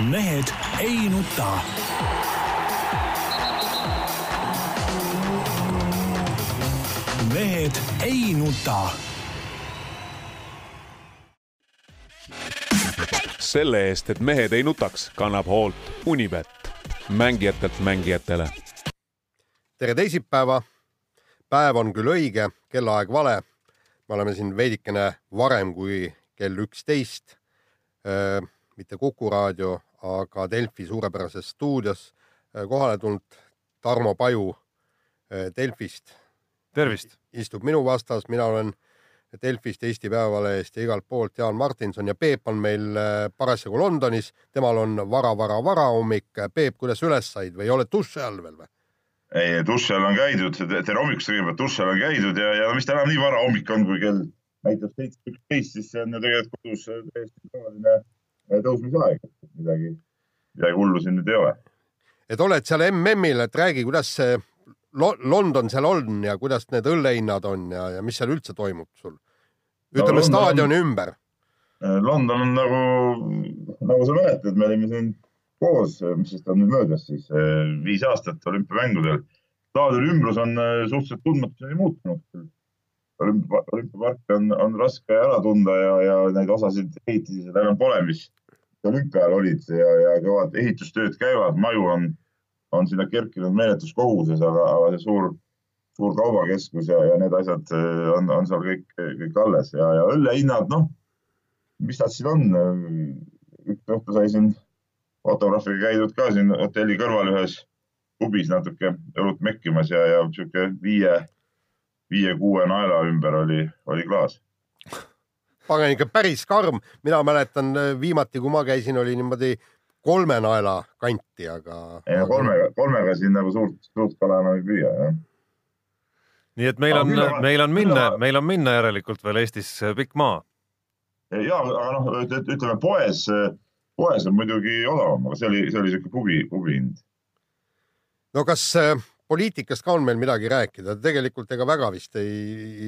mehed ei nuta. mehed ei nuta. selle eest, et mehed ei nutaks, kannab hoolt Unibet, mängijatelt mängijatele. tere teisipäeva. päev on küll õige, kellaaeg vale. me oleme siin veidikene varem kui kell üksteist. Mitte Kuku raadio, aga Delfi suurepärases stuudios kohale tulnud Tarmo Paju Delfist. tervist! istub minu vastas, mina olen Delfist, Eesti Päevalehest ja igalt poolt Jaan Martinson ja Peep on meil parasjagu Londonis. temal on vara-vara-vara hommik. Peep, kuidas üles said või oled duši all veel või? ei, duši all on käidud, tere hommikust kõigepealt, duši all on käidud ja, ja mis ta enam nii vara hommik on, kui kell näitab seitse üksteist, siis see on ju tegelikult kodus täiesti tavaline tõusmisaeg, midagi, midagi hullu siin nüüd ei ole. et oled seal MM-il, et räägi, kuidas see London seal on ja kuidas need õllehinnad on ja, ja mis seal üldse toimub sul? ütleme no, staadioni ümber. London on nagu, nagu sa mäletad, me olime siin koos, mis sest on nüüd möödas siis viis aastat olümpiamängudel. staadioni ümbrus on suhteliselt tundmatuseni muutunud. olümpiaparki on, on raske ära tunda ja, ja neid osasid ehitisi seal enam pole, mis olümpia ajal olid ja, ja kõvad ehitustööd käivad, maju on on sinna kerkinud meeletus koguses, aga, aga see suur, suur kaubakeskus ja, ja need asjad eh, on, on seal kõik, kõik alles ja, ja õllehinnad, noh, mis nad siin on? üks õhtu sai siin fotograafiga käidud ka siin hotelli kõrval ühes pubis natuke õlut mekkimas ja, ja sihuke viie, viie-kuue naela ümber oli, oli klaas pagan ikka päris karm, mina mäletan viimati, kui ma käisin, oli niimoodi kolme naela kanti, aga. ei no kolmega, kolmega siin nagu suurt, suurt kala enam ei püüa, jah. nii et meil on, meil on minna, meil on minna järelikult veel Eestis pikk maa. ja, aga noh, ütleme poes, poes on muidugi odavam, aga see oli, see oli siuke pubi, pubi hind. no kas äh, poliitikast ka on meil midagi rääkida, tegelikult ega väga vist ei,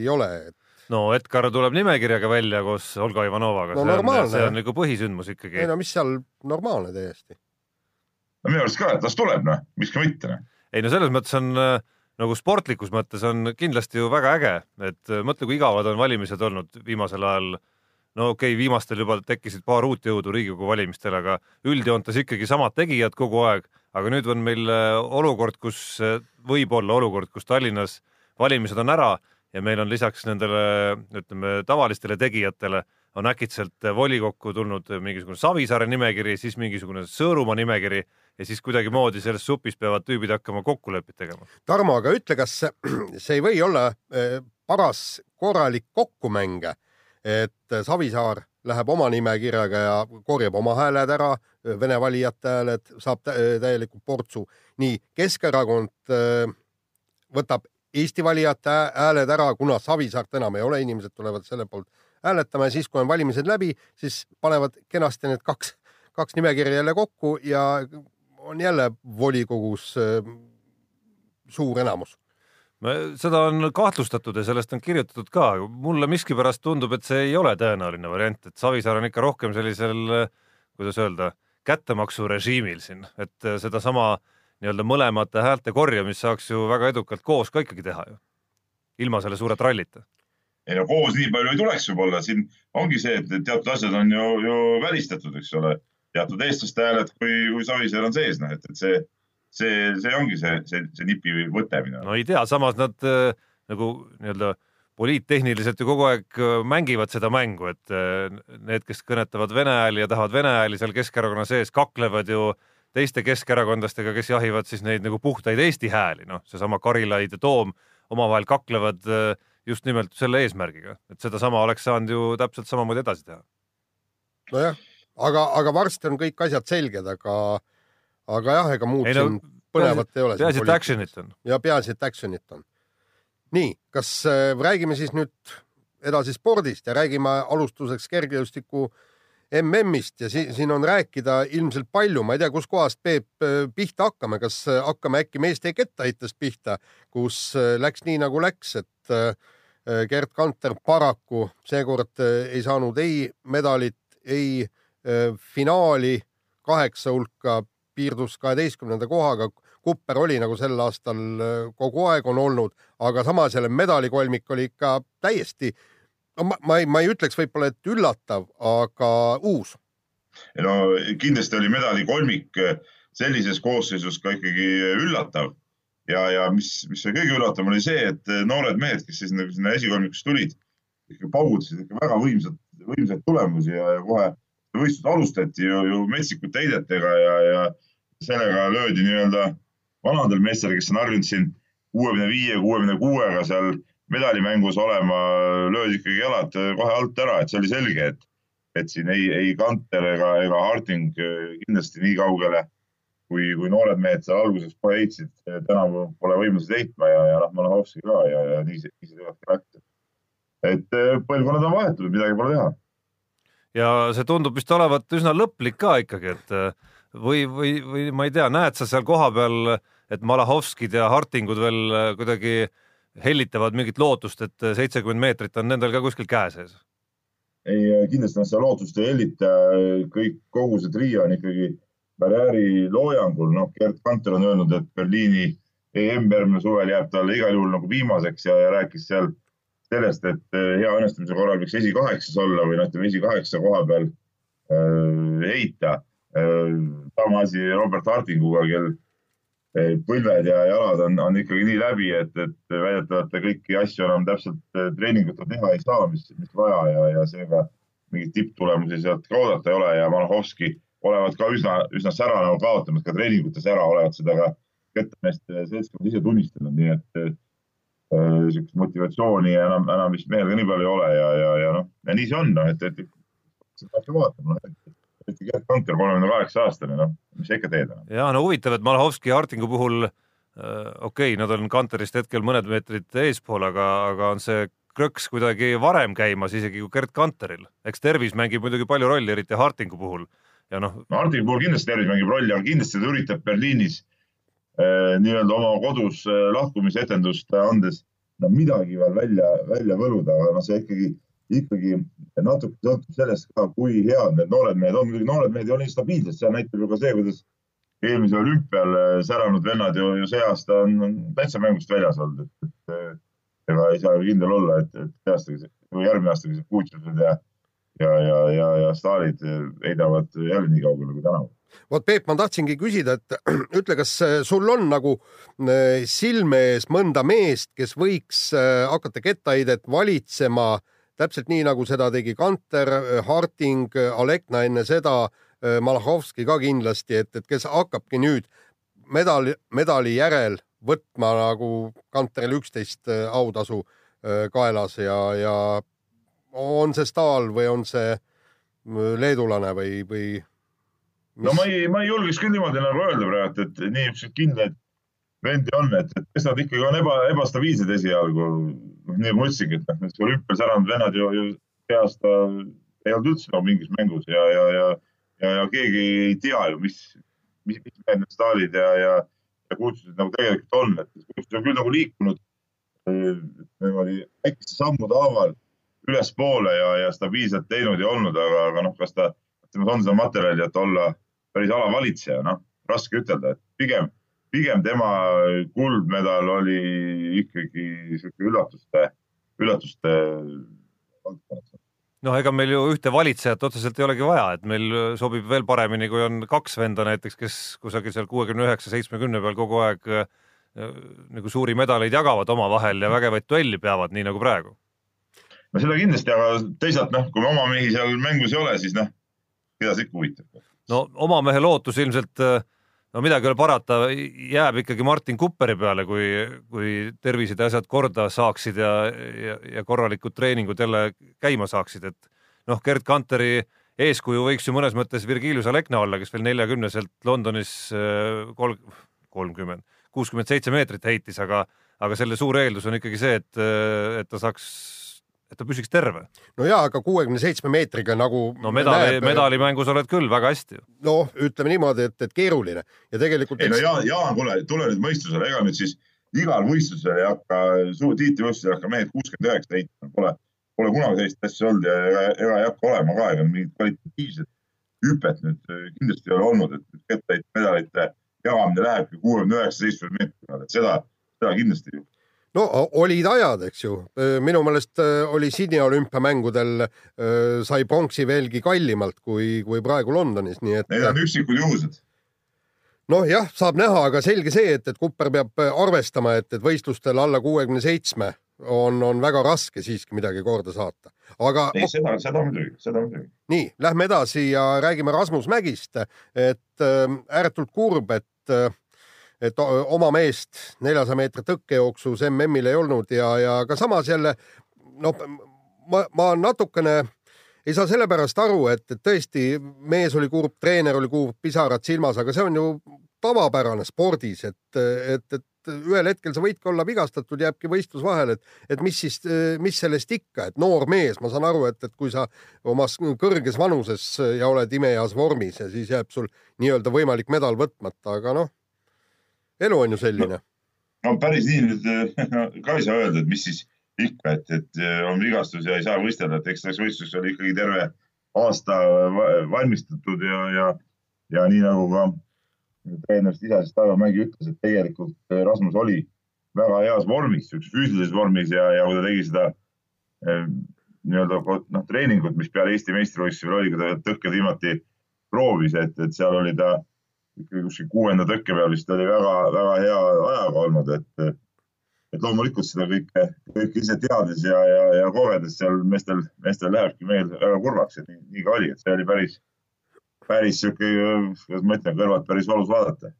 ei ole, et no Edgar tuleb nimekirjaga välja koos Olga Ivanovaga no,. see on, see on nagu põhisündmus ikkagi. ei no mis seal, normaalne täiesti. no minu arust ka, et las tuleb noh, miks ka mitte noh. ei no selles mõttes on äh, nagu sportlikus mõttes on kindlasti ju väga äge, et äh, mõtle, kui igavad on valimised olnud viimasel ajal. no okei okay,, viimastel juba tekkisid paar uut jõudu Riigikogu valimistel, aga üldjoontes ikkagi samad tegijad kogu aeg, aga nüüd on meil äh, olukord, kus võib olla olukord, kus Tallinnas valimised on ära ja meil on lisaks nendele, ütleme, tavalistele tegijatele on äkitselt volikokku tulnud mingisugune Savisaare nimekiri, siis mingisugune Sõõrumaa nimekiri ja siis kuidagimoodi selles supis peavad tüübid hakkama kokkulepet tegema. Tarmo, aga ütle, kas see ei või olla eh, paras korralik kokkumäng, et Savisaar läheb oma nimekirjaga ja korjab oma hääled ära, Vene valijate hääled, saab täielikult portsu. nii, Keskerakond eh, võtab Eesti valijate hääled ära, kuna Savisaart enam ei ole, inimesed tulevad selle poolt hääletama ja siis, kui on valimised läbi, siis panevad kenasti need kaks, kaks nimekirja jälle kokku ja on jälle volikogus äh, suur enamus seda on kahtlustatud ja sellest on kirjutatud ka. mulle miskipärast tundub, et see ei ole tõenäoline variant, et Savisaar on ikka rohkem sellisel, kuidas öelda, kättemaksurežiimil siin, et sedasama äh, nii-öelda mõlemate häälte korjamist saaks ju väga edukalt koos ka ikkagi teha ju, ilma selle suure trallita. ei no koos nii palju ei tuleks võib-olla, siin ongi see, et teatud asjad on ju, ju välistatud, eks ole, teatud eestlaste hääled, kui, kui Savisaar on sees, noh, et, et see, see, see ongi see, see, see nipi võte minu arvates. no ei tea, samas nad äh, nagu nii-öelda poliittehniliselt ju kogu aeg äh, mängivad seda mängu, et äh, need, kes kõnetavad vene hääli ja tahavad vene hääli seal Keskerakonna sees, kaklevad ju äh, teiste keskerakondlastega, kes jahivad siis neid nagu puhtaid Eesti hääli, noh, seesama Karilaid ja Toom omavahel kaklevad äh, just nimelt selle eesmärgiga, et sedasama oleks saanud ju täpselt samamoodi edasi teha. nojah, aga, aga varsti on kõik asjad selged, aga, aga jah, ega muud ei, no, siin põnevat ei ole. peaasi, et action'it on. ja peaasi, et action'it on. nii, kas äh, räägime siis nüüd edasi spordist ja räägime alustuseks kergejõustiku äh, MM-ist ja siin, siin on rääkida ilmselt palju, ma ei tea, kuskohast Peep äh, pihta hakkame, kas äh, hakkame äkki meeste kettaheitest pihta, kus äh, läks nii nagu läks, et Gerd Kanter paraku seekord ei saanud ei medalit, ei finaali. kaheksa hulka, piirdus kaheteistkümnenda kohaga. Kupper oli nagu sel aastal kogu aeg on olnud, aga samas jälle medalikolmik oli ikka täiesti, no ma, ma ei, ma ei ütleks võib-olla, et üllatav, aga uus. no kindlasti oli medalikolmik sellises koosseisus ka ikkagi üllatav ja, ja mis, mis oli kõige üllatavam, oli see, et noored mehed, kes siis nagu sinna esikolmikusse tulid, ikka paugutasid ikka väga võimsat, võimsaid tulemusi ja, ja kohe võistlust alustati ju, ju metsikute heidetega ja, ja sellega löödi nii-öelda vanadel meestel, kes on harjunud siin kuuekümne viie, kuuekümne kuuega seal medalimängus olema, löödi ikkagi jalad kohe alt ära, et see oli selge, et, et siin ei, ei Kanter ega, ega Harding kindlasti nii kaugele kui, kui noored mehed seal alguses kohe heitsid, tänavu pole võimelised heitma ja, ja noh, Malahovski ka ja, ja nii see, nii see tulebki rääkida. et eh, põlvkonnad on vahetunud, midagi pole teha. ja see tundub vist olevat üsna lõplik ka ikkagi, et või, või, või ma ei tea, näed sa seal kohapeal, et Malahovskid ja Hartingud veel kuidagi hellitavad mingit lootust, et seitsekümmend meetrit on nendel ka kuskil käe sees? ei, kindlasti nad seda lootust ei hellita, kõik, kogu see trio on ikkagi karjääri loojangul, noh, Gerd Kanter on öelnud, et Berliini EM järgmine suvel jääb talle igal juhul nagu viimaseks ja, ja rääkis seal sellest, et eh, hea õnnestumise korral võiks esikaheksas olla või noh, ütleme esikaheksa koha peal äh, heita äh,. sama asi Robert Hartinguga, kel põlved ja jalad on, on ikkagi nii läbi, et, et väidetavalt ta kõiki asju enam täpselt treeningute teha ei saa, mis, mis vaja ja, ja seega mingeid tipptulemusi sealt ka oodata ei ole ja Malahovski olevat ka üsna, üsna sära nagu kaotamas ka treeningutes ära, olevat seda ka kettameeste seltskond ise tunnistanud, nii et äh, niisugust äh, motivatsiooni enam, enam vist mehel ka nii palju ei ole ja, ja, ja noh, ja nii see on, noh, et, et seda peabki vaatama, noh, eriti Gerd Kanter, kolmekümne kaheksa aastane, noh, mis sa ikka teed enam. ja no huvitav, et Malahovski ja Hartingu puhul äh, okei okay,, nad on Kanterist hetkel mõned meetrid eespool, aga, aga on see krõks kuidagi varem käimas isegi kui Gerd Kanteril. eks tervis mängib muidugi palju rolli, eriti Hartingu puhul ja noh. Hardi puhul kindlasti tervis mängib rolli, aga kindlasti ta üritab Berliinis eh, nii-öelda oma kodus eh, lahkumisetendust andes no midagi veel välja, välja võluda, aga noh, see ikkagi, ikkagi natuke sõltub sellest ka, kui head need noored mehed on. muidugi noored mehed ei ole nii stabiilsed, see näitab ju ka see, kuidas eelmisel olümpial eh, säranud vennad ju, ju see aasta on, täitsa mängust väljas olnud, et, et ega ei saa ju kindel olla, et, et see aasta või järgmine aasta, kui Kutšev ja ja, ja, ja, ja staarid heidavad jälle nii kaugele kui tänavu. Vot Peep, ma tahtsingi küsida, et ütle, kas äh, sul on nagu äh, silme ees mõnda meest, kes võiks äh, hakata kettaheidet valitsema täpselt nii, nagu seda tegi Kanter, Harting, Alekna enne seda, Malachovski ka kindlasti, et, et kes hakkabki nüüd medali, medali järel võtma nagu Kanteril üksteist autasu kaelas ja, ja on see Stahl või on see äh, leedulane või, või no ma ei, ma ei julgeks küll niimoodi nagu öelda praegu, et niisuguseid kindlaid vendi on, et, et kes nad ikkagi on eba, ebastabiilsed esialgu. noh, nii nagu ma ütlesingi, et noh, need olümpial säranud vennad ju, ju see aasta ei olnud üldse nagu mingis mängus ja, ja, ja, ja, ja keegi ei tea ju, mis, mis, mis need staalid ja, ja, ja kutsused nagu tegelikult on, et kutsused on küll nagu liikunud niimoodi väikeste sammude haaval ülespoole ja, ja stabiilselt teinud ja olnud, aga, aga noh, kas ta, temas on seda materjali, et olla päris alavalitseja, noh, raske ütelda, et pigem, pigem tema kuldmedal oli ikkagi sihuke üllatuste, üllatuste valdkonnas noh, ega meil ju ühte valitsejat otseselt ei olegi vaja, et meil sobib veel paremini, kui on kaks venda näiteks, kes kusagil seal kuuekümne üheksa, seitsmekümne peal kogu aeg äh, nagu suuri medaleid jagavad omavahel ja vägevaid duelli peavad, nii nagu praegu no seda kindlasti, aga teisalt noh, kui oma mehi seal mängus ei ole, siis noh, keda see ikka huvitab? no oma mehe lootus ilmselt, no midagi ei ole parata, jääb ikkagi Martin Kupperi peale, kui, kui tervised ja asjad korda saaksid ja, ja, ja korralikud treeningud jälle käima saaksid, et noh, Gerd Kanteri eeskuju võiks ju mõnes mõttes Virgilius Alekna olla, kes veel neljakümneselt Londonis kolm, kolmkümmend, kuuskümmend seitse meetrit heitis, aga, aga selle suur eeldus on ikkagi see, et, et ta saaks et ta püsiks terve. no ja, aga kuuekümne seitsme meetriga nagu. no medali, medalimängus oled küll väga hästi. noh, ütleme niimoodi, et, et keeruline ja tegelikult. ei no Jaan, Jaan, kuule, tule nüüd mõistusele, ega nüüd siis igal võistlusel ei hakka, tiitlivõistlusel ei hakka mehed kuuskümmend üheksa heitma, pole, pole kunagi sellist asja olnud ja ega, ega ei hakka olema ka, ega mingid kvalitatiivsed hüpet nüüd äh, kindlasti ei ole olnud, et kettaid medalite jagamine lähebki kuuekümne üheksa, seitsmekümne meetri peale, et seda, seda kindlasti ei juhtu no olid ajad, eks ju, minu meelest oli Sydney olümpiamängudel sai pronksi veelgi kallimalt kui, kui praegu Londonis, nii et. Need on üksikud juhused. noh, jah, saab näha, aga selge see, et, et Kupper peab arvestama, et, et võistlustel alla kuuekümne seitsme on, on väga raske siiski midagi korda saata, aga. ei, seda, seda muidugi, seda muidugi. nii, lähme edasi ja räägime Rasmus Mägist, et äh, ääretult kurb, et äh, et oma meest neljasaja meetri tõkkejooksus MM-il ei olnud ja, ja ka samas jälle noh, ma, ma natukene ei saa sellepärast aru, et, et tõesti mees oli kurb, treener oli kurb, pisarad silmas, aga see on ju tavapärane spordis, et, et, et ühel hetkel sa võidki olla vigastatud, jääbki võistlus vahele, et, et mis siis, mis sellest ikka, et noor mees, ma saan aru, et, et kui sa omas kõrges vanuses ja oled imeheas vormis ja siis jääb sul nii-öelda võimalik medal võtmata, aga noh elu on ju selline no,. no päris nii nüüd ka ei saa öelda, et mis siis ikka, et, et eh, on vigastus ja ei saa võistelda, et eks selleks võistluseks oli ikkagi terve aasta valmistatud ja, ja, ja nii nagu ka treenerist ise siis Taivo Mägi ütles, et tegelikult eh, Rasmus oli väga heas vormis, sihukeses füüsilises vormis ja, ja kui ta tegi seda eh, nii-öelda noh, treeningut, mis peale Eesti meistrivõistlusel oli, kui ta tõkked viimati proovis, et, et seal oli ta ikkagi kuskil kuuenda tõkke peal vist oli väga-väga hea ajaga olnud, et, et loomulikult seda kõike, kõike ise teades ja, ja, ja kogedes seal meestel, meestel lähebki meel väga kurvaks, et nii, nii ka oli, et see oli päris, päris sihuke, kuidas ma ütlen, kõrvalt päris valus vaadata.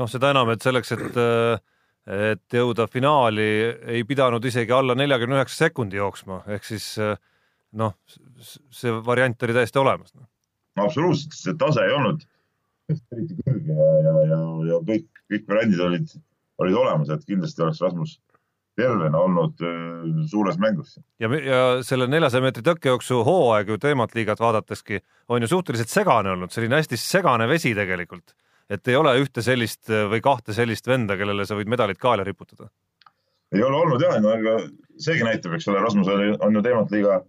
noh, seda enam, et selleks, et, et jõuda finaali, ei pidanud isegi alla neljakümne üheksa sekundi jooksma, ehk siis noh, see variant oli täiesti olemas. absoluutselt, see tase ei olnud eriti kõrge ja, ja, ja, ja kõik, kõik variandid olid, olid olemas, et kindlasti oleks Rasmus tervena olnud äh, suures mängus. ja, ja selle neljasaja meetri tõkkejooksu hooaeg ju teemat liigat vaadateski on ju suhteliselt segane olnud, selline hästi segane vesi tegelikult, et ei ole ühte sellist või kahte sellist venda, kellele sa võid medalit kaela riputada. ei ole olnud jah, no aga seegi näitab, eks ole, Rasmus on ju teemat liiga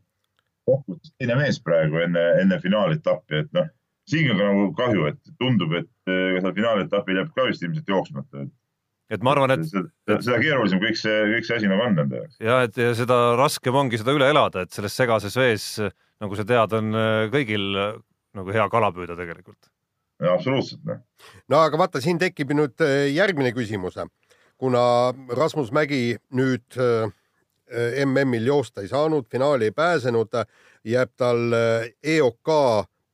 kokkuvõttes teine mees praegu enne, enne finaaletappi, et noh siin on ka nagu kahju, et tundub, et ega seal finaaletapil jääb ka vist ilmselt jooksmata. et ma arvan, et seda, seda keerulisem kõik see, kõik see asi nagu on nende jaoks. ja et ja seda raskem ongi seda üle elada, et selles segases vees, nagu sa tead, on äh, kõigil äh, nagu hea kala püüda tegelikult. absoluutselt. noh. no aga vaata, siin tekib nüüd äh, järgmine küsimus, kuna Rasmus Mägi nüüd MM-il joosta ei saanud, finaali ei pääsenud, jääb tal EOK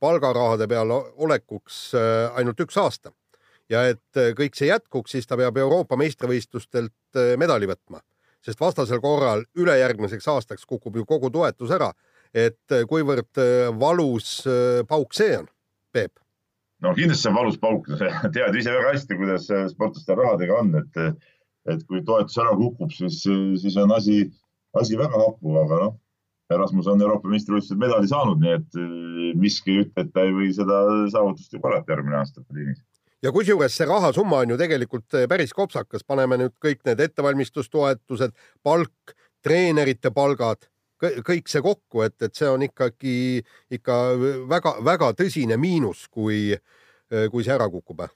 palgarahade peal olekuks äh, ainult üks aasta ja et äh, kõik see jätkuks, siis ta peab Euroopa meistrivõistlustelt äh, medali võtma, sest vastasel korral ülejärgmiseks aastaks kukub ju kogu toetus ära. et kuivõrd valus pauk see on, Peep? no kindlasti see on valus pauk, sa tead ise väga hästi, kuidas sportlaste rahadega on, et, et kui toetus ära kukub, siis, siis on asi, asi väga hapu, aga noh, Rasmus on Euroopa meistrivõistlusel medali saanud, nii et miski ei ütle, et ta ei või seda saavutust ju korrata järgmine aasta Berliinis ja kusjuures see rahasumma on ju tegelikult äh, päris kopsakas, paneme nüüd kõik need ettevalmistustoetused, palk, treenerite palgad, kõik see kokku, et, et see on ikkagi ikka väga-väga tõsine miinus, kui, äh, kui see ära kukub.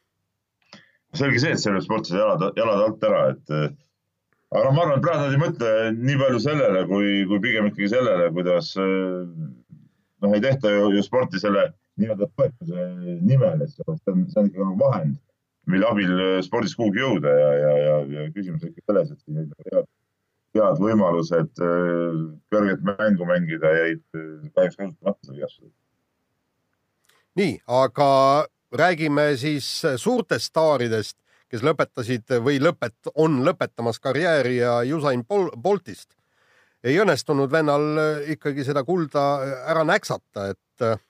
selge see, et seal võib sportlased jalad, jalad alt ära, et aga ma arvan, et praegu nad ei mõtle nii palju sellele, kui, kui pigem ikkagi sellele, kuidas noh, ei tehta ju, ju sporti selle nii-öelda toetuse nimel, et see on, see on ikkagi nagu vahend, mille abil spordis kuhugi jõuda ja, ja, ja, ja küsimus on ikka selles, et head, head võimalused kõrget mängu mängida jäid kahjuks kasutamata selle vigastusega. nii, aga räägime siis suurtest staaridest kes lõpetasid või lõpet-, on lõpetamas karjääri ja Usain Boltist. Ei õnnestunud vennal äh, ikkagi seda kulda äh, ära näksata, et äh,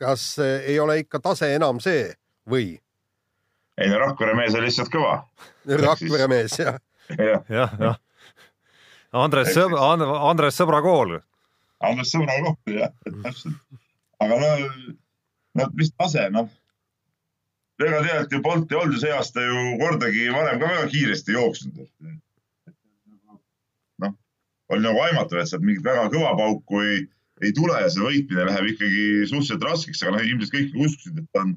kas ei ole ikka tase enam see või? ei no Rakvere mees oli lihtsalt kõva. Rakvere mees jah. jah, jah ja. Andres Sõbra, Andres Sõbra kool. Andres Sõbra kool jah, täpselt. aga no, no mis tase, noh ega tegelikult ju Bolt ei olnud ju see aasta ju kordagi varem ka väga kiiresti jooksnud. Noh, oli nagu aimatav, et sealt mingit väga kõva pauku ei, ei tule ja see võitmine läheb ikkagi suhteliselt raskeks, aga noh, ilmselt kõik uskusid, et ta on,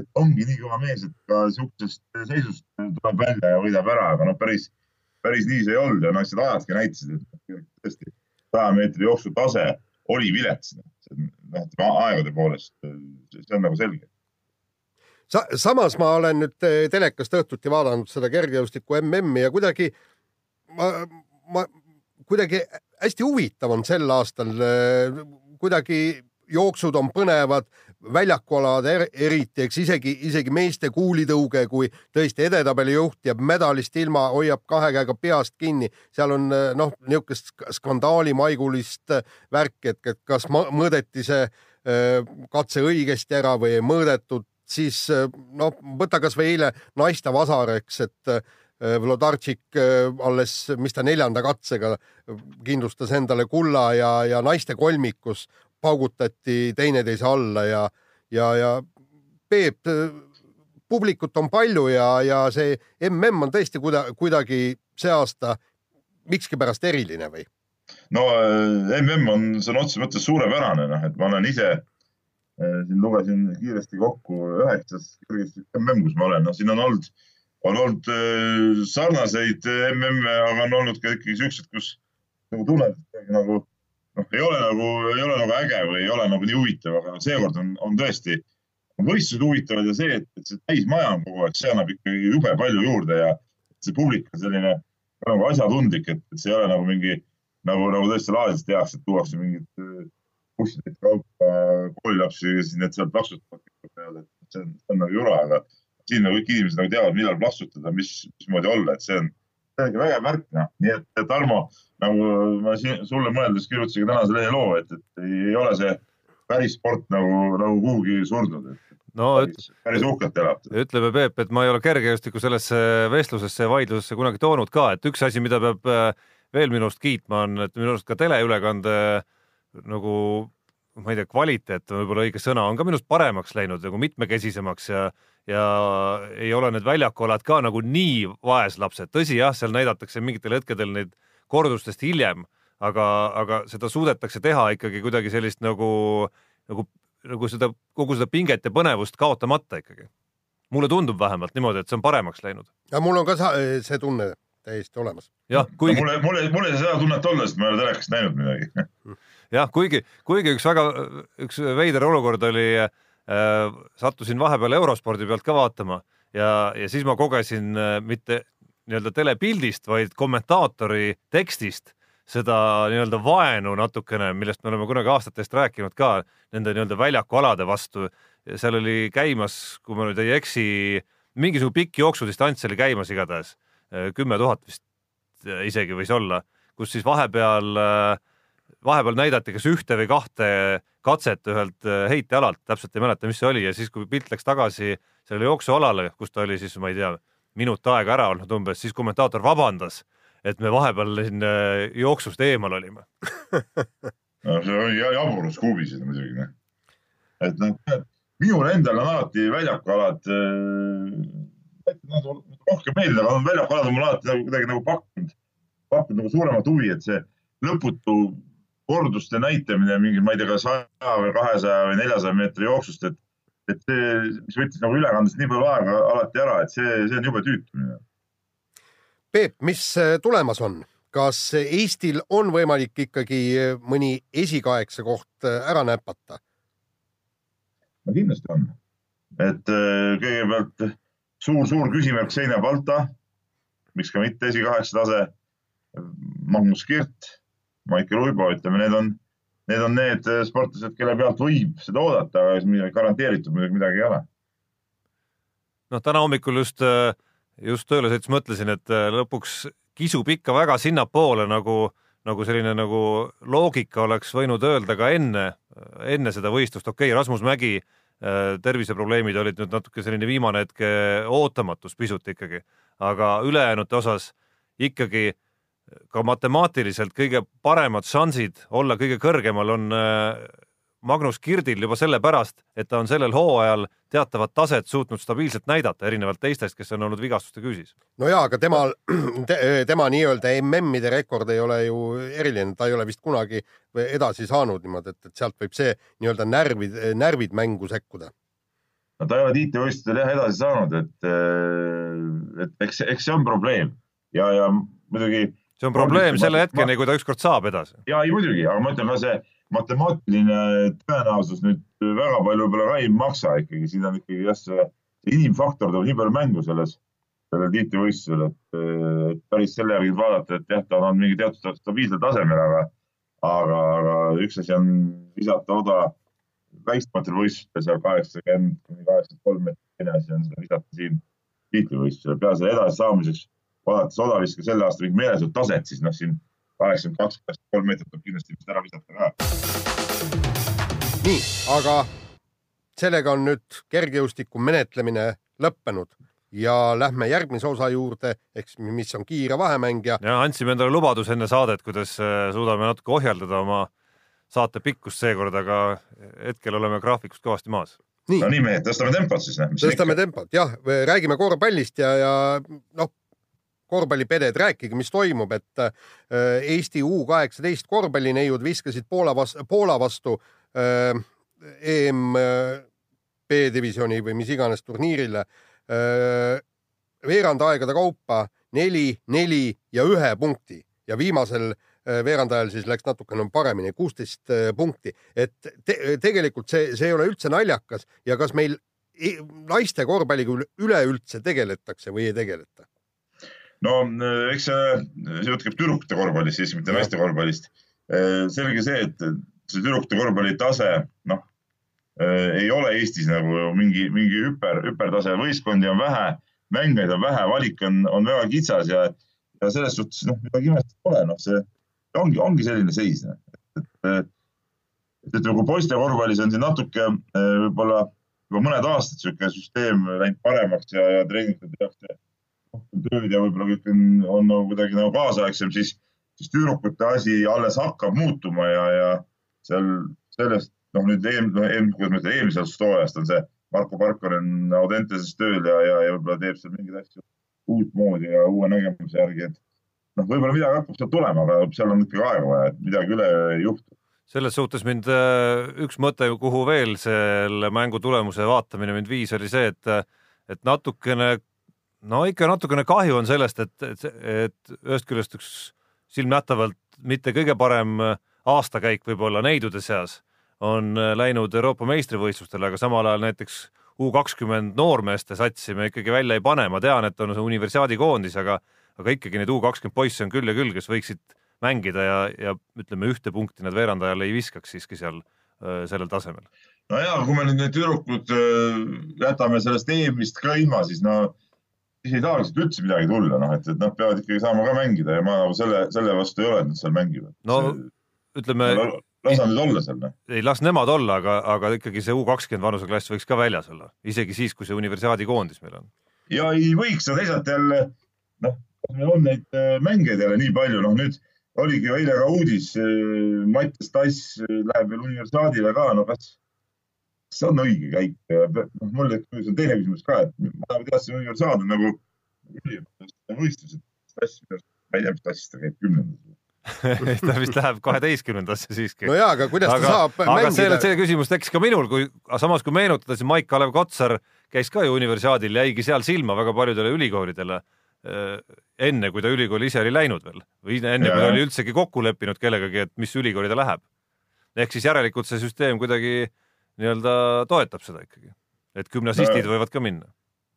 et ongi nii kõva mees, et ka niisugusest seisust tuleb välja ja võidab ära, aga noh, päris, päris nii see ei olnud ja noh, need ajadki näitasid, et tõesti saja meetri jooksu tase oli vilets, noh, aegade poolest, see on nagu selge Sa. samas ma olen nüüd eh, telekast õhtuti vaadanud seda kergejõustiku MM-i ja kuidagi ma, ma kuidagi hästi huvitav on sel aastal, eh, kuidagi jooksud on põnevad, väljakualad er, eriti, eks isegi, isegi meeste kuulitõuge, kui tõesti edetabeli juht jääb medalist ilma, hoiab kahe käega peast kinni, seal on eh, noh, niisugust skandaalimaigulist värki, et, et kas mõõdeti see katse õigesti ära või ei mõõdetud, siis noh, võta kasvõi eile naiste vasar, eks, et Äh, Vlodartšik äh, alles, mis ta neljanda katsega kindlustas endale kulla ja, ja naiste kolmikus paugutati teineteise alla ja, ja, ja Peep, äh, publikut on palju ja, ja see mm on tõesti kuida, kuidagi see aasta mikskipärast eriline või? no mm on sõna otseses mõttes suurepärane, noh, et ma olen ise siin lugesin kiiresti kokku üheksas mm, kus ma olen, noh, siin on olnud on olnud äh, sarnaseid äh, MM-e, aga on olnud ka ikkagi siuksed, kus nagu tunned nagu noh, ei ole nagu, ei ole nagu äge või ei ole nagu nii huvitav, aga seekord on, on tõesti võistlused huvitavad ja see, et, et see täismaja on kogu aeg, see annab ikkagi jube palju juurde ja see publik on selline nagu asjatundlik, et, et see ei ole nagu mingi nagu, nagu tõesti laadidest tehakse, et tuuakse mingid äh, bussidest kaupa koolilapsi siis need seal plaksutavad. see on, see on nagu jura, aga siin nagu kõik inimesed nagu teavad, millal plaksutada, mis, mismoodi olla, et see on, see ongi vägev märk, noh. nii et Tarmo, nagu ma siin, sulle mõeldes kirjutasin ka tänase lehe loo, et, et ei ole see päris sport nagu, nagu kuhugi surnud, et no päris, päris uhkelt elab. ütleme, Peep, et ma ei ole kergejõustikku sellesse vestlusesse ja vaidlusesse kunagi toonud ka, et üks asi, mida peab äh, veel minu arust kiitma, on, et minu arust ka teleülekande nagu ma ei tea, kvaliteet on võib-olla õige sõna, on ka minust paremaks läinud nagu mitmekesisemaks ja ja ei ole need väljakualad ka nagu nii vaeslapsed, tõsi jah, seal näidatakse mingitel hetkedel neid kordustest hiljem, aga, aga seda suudetakse teha ikkagi kuidagi sellist nagu, nagu, nagu seda kogu seda pinget ja põnevust kaotamata ikkagi. mulle tundub vähemalt niimoodi, et see on paremaks läinud. ja mul on ka see tunne täiesti olemas. jah, kuigi no,. mul, mul, mul ei saa seda tunnet olla, sest ma ei ole telekast näinud midagi jah, kuigi, kuigi üks väga, üks veider olukord oli Äh, sattusin vahepeal eurospordi pealt ka vaatama ja, ja siis ma kogesin äh, mitte nii-öelda telepildist, vaid kommentaatori tekstist seda nii-öelda vaenu natukene, millest me oleme kunagi aastate eest rääkinud ka nende nii-öelda väljakualade vastu. seal oli käimas, kui ma nüüd ei eksi, mingisugune pikk jooksudistants oli käimas igatahes, äh, kümme tuhat vist isegi võis olla, kus siis vahepeal äh, vahepeal näidati kas ühte või kahte katset ühelt äh, heitealalt, täpselt ei mäleta, mis see oli ja siis, kui pilt läks tagasi sellele jooksualale, kus ta oli siis, ma ei tea, minut aega ära olnud umbes, siis kommentaator vabandas, et me vahepeal siin äh, jooksust eemal olime no see oli jaburus kuubisid muidugi, noh. et noh, minule endale on alati väljakualad äh, rohkem meeldivad, aga väljakualad on mulle alati nagu kuidagi nagu pakkunud, pakkunud nagu suuremat huvi, et see lõputu korduste näitamine mingi, ma ei tea, kas saja või kahesaja või neljasaja meetri jooksust, et, et see, mis võttis nagu ülekandest nii palju aega alati ära, et see, see on jube tüütu. Peep, mis äh, tulemas on? kas Eestil on võimalik ikkagi äh, mõni esikaheksa koht äh, ära näpata? no kindlasti on, et kõigepealt suur-suur küsimärk Seina Balta, miks ka mitte esikaheksa tase. Magnus Kirt Maicel Uibo, ütleme, need on, need on need sportlased, kelle pealt võib seda oodata, aga garanteeritud muidugi midagi ei ole. noh, täna hommikul just, just tööle sõites mõtlesin, et lõpuks kisub ikka väga sinnapoole nagu, nagu selline nagu loogika oleks võinud öelda ka enne, enne seda võistlust, okei okay,, Rasmus Mägi terviseprobleemid olid nüüd natuke selline viimane hetk ootamatus pisut ikkagi, aga ülejäänute osas ikkagi ka matemaatiliselt kõige paremad šansid olla kõige kõrgemal on äh, Magnus Kirdil juba sellepärast, et ta on sellel hooajal teatavat taset suutnud stabiilselt näidata, erinevalt teistest, kes on olnud vigastuste küüsis. no jaa, aga temal te,, tema nii-öelda MM-ide rekord ei ole ju eriline, ta ei ole vist kunagi edasi saanud niimoodi, et, et sealt võib see nii-öelda närvid, närvid mängu sekkuda. no ta ei ole tiitlivõistlustel jah edasi saanud, et, äh, et eks, eks see on probleem ja, ja muidugi. See on probleem selle hetkeni, kui ta ükskord saab edasi. ja ei muidugi, aga ma ütlen ka see matemaatiline tõenäosus nüüd väga palju võib-olla ka ei maksa ikkagi, siin on ikkagi jah, see inimfaktor tuleb nii palju mängu selles, sellel tiitlivõistlusel, et, päris selle järgi vaadata, et jah, ta on mingi teatud stabiilsel tasemel, aga, aga, aga üks asi on visata oda väiksematel võistlustel seal kaheksakümmend kuni kaheksakümmend kolm teine asi on seda visata siin tiitlivõistlusel, peale selle edasisaamiseks, vaadates oda viska selle aasta mingit meelesut taset, siis noh, siin kaheksakümmend kaks, kaheksakümmend kolm meetrit tuleb kindlasti vist ära visata ka. nii, aga sellega on nüüd kergejõustiku menetlemine lõppenud ja lähme järgmise osa juurde, eks mis on kiire vahemäng ja. ja andsime endale lubaduse enne saadet, kuidas äh, suudame natuke ohjeldada oma saate pikkust seekord, aga hetkel oleme graafikust kõvasti maas. nii. no nii mehed, tõstame tempot siis. tõstame tempot, jah, räägime korvpallist ja, ja noh, korvpallipeded, rääkige, mis toimub, et äh, Eesti U kaheksateist korvpallineiud viskasid Poola vastu, Poola vastu äh, EM B-divisjoni või mis iganes turniirile äh, veerandaegade kaupa neli, neli ja ühe punkti ja viimasel veerandajal siis läks natukene paremini, kuusteist punkti, et te tegelikult see, see ei ole üldse naljakas ja kas meil naiste korvpalliga üleüldse tegeletakse või ei tegeleta? No eks see, see jutt käib tüdrukute korvpallist siis, mitte naiste korvpallist. selge see, et see tüdrukute korvpalli tase, noh, ei ole Eestis nagu mingi, mingi hüper, hüpertase, võistkondi on vähe, mängijaid on vähe, valik on, on väga kitsas ja, ja selles suhtes noh, midagi imestada pole, noh, see ongi, ongi selline seis. Noh. et, et, et ütleme, kui poiste korvpallis on siin natuke võib-olla juba mõned aastad niisugune süsteem läinud paremaks ja, ja treeningud tehakse rohkem tööd ja võib-olla kõik on, on nagu kuidagi nagu kaasaegsem, siis, siis tüdrukute asi alles hakkab muutuma ja, ja seal sellest, noh nüüd eelmine, eelmine, kuidas ma ütlen, eelmisest hooajast on see Marko Parkonen Audenteses tööl ja, ja, ja võib-olla teeb seal mingeid asju uutmoodi ja uue nägemuse järgi, et noh, võib-olla midagi hakkab sealt tulema, aga seal on ikkagi aega vaja, et midagi üle ei juhtu. Selles suhtes mind äh, üks mõte, kuhu veel selle mängu tulemuse vaatamine mind viis, oli see, et, et natukene no ikka natukene kahju on sellest, et, et, et ühest küljest üks silmnähtavalt mitte kõige parem aastakäik võib-olla neidude seas on läinud Euroopa meistrivõistlustele, aga samal ajal näiteks U kakskümmend noormeeste satsi me ikkagi välja ei pane, ma tean, et on see universiaadi koondis, aga, aga ikkagi neid U kakskümmend poisse on küll ja küll, kes võiksid mängida ja, ja ütleme, ühte punkti nad veerandajale ei viskaks siiski seal sellel tasemel. no ja kui me nüüd need tüdrukud jätame sellest EM-ist ka ilma, siis no siis ei tahaks üldse midagi tulla, noh, et, et nad peavad ikkagi saama ka mängida ja ma nagu selle, selle vastu ei ole, et nad seal mängivad. no ütleme. las nad nüüd olla seal, noh. ei, las nemad olla, aga, aga ikkagi see U kakskümmend vanuseklass võiks ka väljas olla, isegi siis, kui see universiaadi koondis meil on. ja ei võiks, aga teisalt jälle noh, meil on neid äh, mängijaid jälle nii palju, noh nüüd oligi ju eile ka uudis, äh, Mattias Tass äh, läheb veel universiaadile ka, no kas see on õige käik. noh, mul see on teine küsimus ka, et ma teadsin universaal nagu võistlused. ma ei tea, mis tassist ta käib kümnendas ta vist läheb kaheteistkümnendasse siiski. no jaa, aga kuidas aga, ta saab aga mängida? see, see küsimus tekkis ka minul, kui samas kui meenutada, siis Maik-Kalev Kotsar käis ka ju universiaadil, jäigi seal silma väga paljudele ülikoolidele eh, enne, kui ta ülikooli ise oli läinud veel või enne, kui ta oli üldsegi kokku leppinud kellegagi, et mis ülikooli ta läheb. ehk siis järelikult see süsteem kuidagi äh, nii-öelda toetab seda ikkagi, et gümnasistid no, võivad ka minna.